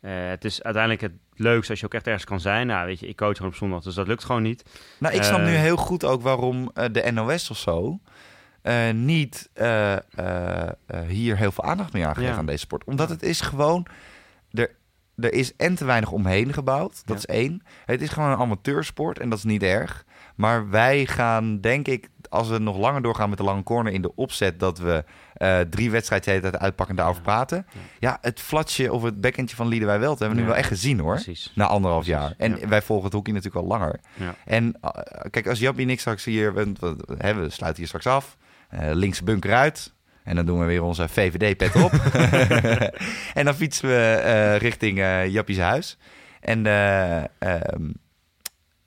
eh, het is uiteindelijk het leukste als je ook echt ergens kan zijn. Nou, weet je, ik coach gewoon op zondag, dus dat lukt gewoon niet. Nou, ik snap Eh, nu heel goed ook waarom eh, de NOS of zo eh, niet eh, eh, hier heel veel aandacht mee aangeeft Ja. aan deze sport. Omdat het is gewoon... Er, er is en te weinig omheen gebouwd. Dat Ja. is één. Het is gewoon een amateursport en dat is niet erg. Maar wij gaan, denk ik, als we nog langer doorgaan met de lange corner in de opzet... dat we drie wedstrijden uitpakken en daarover praten. Ja, het flatsje of het backendje van Liederwij Welt hebben we nu wel echt gezien, hoor. Precies. Na anderhalf Precies, jaar. En wij volgen het hockey natuurlijk al langer. Ja. En kijk, als Jappie en ik straks hier... We, we, we sluiten hier straks af. Eh links bunker uit. En dan doen we weer onze VVD-pet op. en dan fietsen we eh, richting eh Jappie's huis. En, eh, ehm,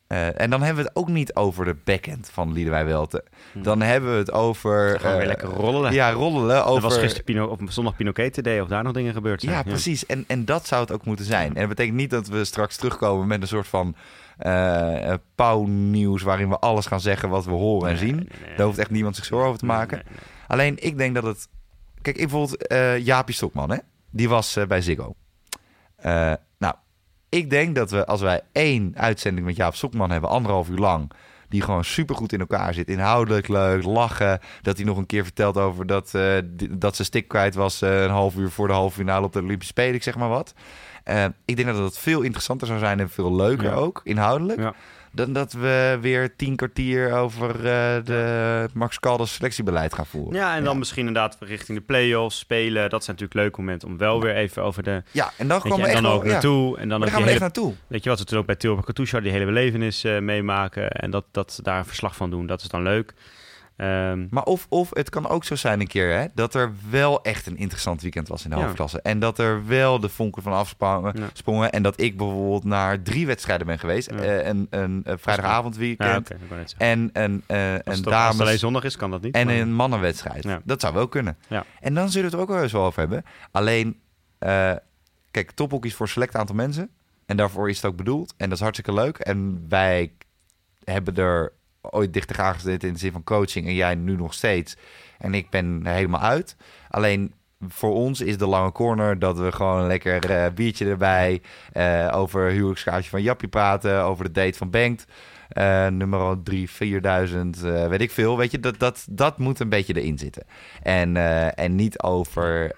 eh, en dan hebben we het ook niet over de backhand van Liederwij Welte. Dan hebben we het over... Hm. Gewoon weer lekker rollelen. Ja, rollelen Er over... was gisteren Pino, op zondag Pinoquet Day of daar nog dingen gebeurd zijn. Ja, precies. En, en dat zou het ook moeten zijn. En dat betekent niet dat we straks terugkomen met een soort van eh, pauwnieuws... waarin we alles gaan zeggen wat we horen en zien. Daar hoeft echt niemand zich zorgen over te maken. Alleen, ik denk dat het... Kijk, ik bijvoorbeeld eh Jaapie Stokman, hè? Die was bij Ziggo. Nou, ik denk dat we als wij één uitzending met Jaap Stokman hebben... anderhalf uur lang... die gewoon supergoed in elkaar zit. Inhoudelijk leuk, lachen. Dat hij nog een keer vertelt over dat, eh, dat ze stick kwijt was... eh, een half uur voor de halve finale op de Olympische Spelen, ik zeg maar wat. Eh, ik denk dat het veel interessanter zou zijn en veel leuker Ja. ook, inhoudelijk... Ja. Dan dat we weer tien kwartier over eh, de Max Caldas selectiebeleid gaan voeren. Ja, en dan Ja. misschien inderdaad richting de play-offs spelen. Dat zijn natuurlijk leuke momenten om wel weer even over de... Ja, en dan komen we echt dan ook naartoe. En dan gaan we echt naartoe. weet je wat we toen ook bij Tilburg hadden, die hele belevenis eh, meemaken. En dat, dat daar een verslag van doen, dat is dan leuk. Ehm, Maar of, of het kan ook zo zijn een keer hè, dat er wel echt een interessant weekend was in de Ja. hoofdklasse. En dat er wel de vonken van afsprongen. Ja. sprongen. En dat ik bijvoorbeeld naar drie wedstrijden ben geweest. Ja. Eh, een, een, een vrijdagavondweekend net zeggen. en een, eh, als alleen dames... zondag is, kan dat niet. En maar- een mannenwedstrijd. Dat zou wel kunnen. Ja. En dan zullen we het er ook wel eens wel over hebben. Alleen, eh, kijk, tophockey is voor een select aantal mensen. En daarvoor is het ook bedoeld. En dat is hartstikke leuk. En wij hebben er ooit dichter aangezeten in de zin van coaching. En jij nu nog steeds. En ik ben helemaal uit. Alleen voor ons is de lange corner dat we gewoon lekker eh, biertje erbij. eh, over huwelijkskaartje van Jappie praten. Over de date van Bengt. eh, nummer 3, 4000, eh, weet ik veel. Weet je, dat, dat, dat moet een beetje erin zitten. En, en niet over,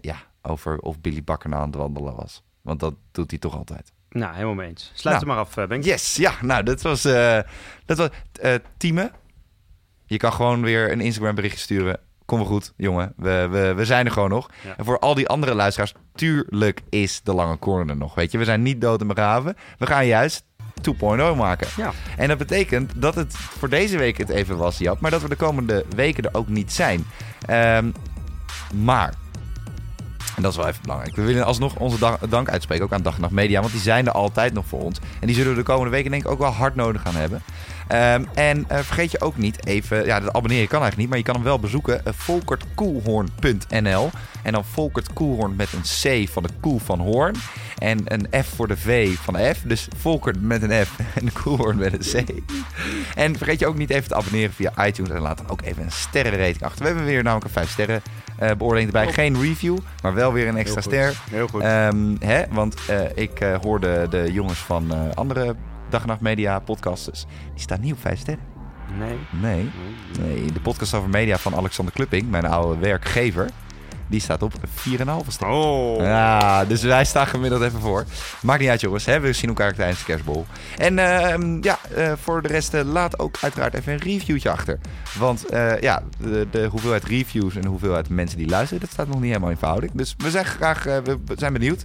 ja, over of Billy Bakker aan het wandelen was. Want dat doet hij toch altijd. Nou, helemaal mee eens. Sluit Nou. hem maar af, eh, Benk. Yes, ja, nou, dat was, eh dat was eh Tieme. Je kan gewoon weer een Instagram berichtje sturen. Kom wel goed, jongen. We, we, we zijn er gewoon nog. Ja. En voor al die andere luisteraars, tuurlijk is de lange corner er nog. Weet je, we zijn niet dood en begraven. We gaan juist 2.0 maken. Ja. En dat betekent dat het voor deze week het even was, Jap. Maar dat we de komende weken er ook niet zijn. Ehm, maar, en dat is wel even belangrijk. We willen alsnog onze dank uitspreken, ook aan Dag en Nacht Media. Want die zijn er altijd nog voor ons. En die zullen we de komende weken denk ik ook wel hard nodig gaan hebben. Ehm, en eh, vergeet je ook niet even, ja, dat abonneren kan eigenlijk niet, maar je kan hem wel bezoeken. Uh, En dan Volkert Koelhoorn met een C van de koe van Hoorn. En een F voor de V van de F. Dus Volkert met een F en de Koelhoorn met een C. En vergeet je ook niet even te abonneren via iTunes. En laat dan ook even een sterrenrating achter. We hebben weer namelijk een 5 sterren eh, beoordeling erbij. Geen review, maar wel weer een extra Heel ster. Heel goed. Ehm, hè, want eh, ik eh, hoorde de jongens van andere Dag en Nacht Media podcasters. Die staan niet op 5 sterren. nee. Nee. Nee. nee. De podcast over media van Alexander Klupping, mijn oude werkgever. Die staat op 4,5 ster. Oh. Ja, dus wij staan gemiddeld even voor. Maakt niet uit, jongens. Hè? We zien elkaar tijdens de kerstbol. En ehm, ja, eh, voor de rest, eh, laat ook uiteraard even een reviewtje achter. Want eh, ja, de, de hoeveelheid reviews en de hoeveelheid mensen die luisteren, dat staat nog niet helemaal in verhouding. Dus we zijn graag, we zijn benieuwd.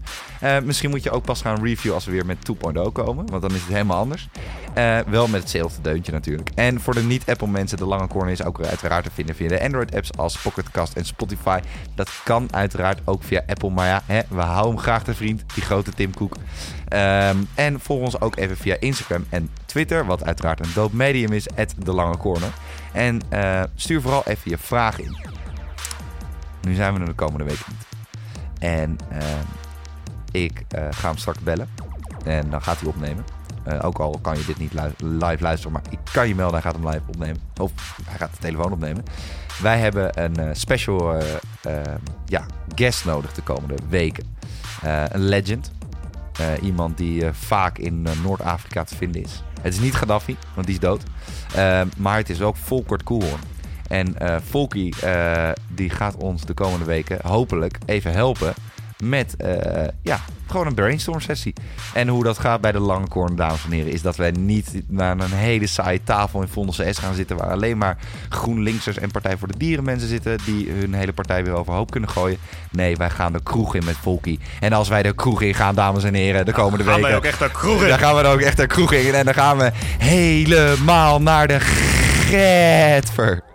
Misschien moet je ook pas gaan reviewen als we weer met 2.0 komen, want dan is het helemaal anders. Eh, wel met hetzelfde deuntje natuurlijk. En voor de niet-Apple mensen, de lange corner is ook uiteraard te vinden via de Android-apps als Pocketcast en Spotify. Dat kan uiteraard ook via Apple, maar ja, hè, we houden hem graag te vriend, die grote Tim Cook. Ehm, en volg ons ook even via Instagram en Twitter, wat uiteraard een dope medium is, de lange corner. En eh, stuur vooral even je vraag in. Nu zijn we er de komende weken niet. En ehm, ik eh, ga hem straks bellen. En dan gaat hij opnemen. Eh, ook al kan je dit niet live luisteren, maar ik kan je melden, hij gaat hem live opnemen. Of hij gaat de telefoon opnemen. Wij hebben een eh, special eh, eh, ja, guest nodig de komende weken. Een legend. Iemand die vaak in Noord-Afrika te vinden is. Het is niet Gaddafi, want die is dood. Eh, maar het is ook Volkert Koelhoorn. En eh, die gaat ons de komende weken hopelijk even helpen met eh, ja, gewoon een brainstorm sessie. En hoe dat gaat bij de lange corner, dames en heren, is dat wij niet naar een hele saaie tafel in Vondelse S gaan zitten waar alleen maar GroenLinksers en Partij voor de Dieren mensen zitten die hun hele partij weer overhoop kunnen gooien. Nee, wij gaan de kroeg in met Volkie. En als wij de kroeg in gaan, dames en heren, de komende Gaan wij weken... ook echt naar kroegen? Dan gaan we er ook echt de kroeg in en dan gaan we helemaal naar de Getver.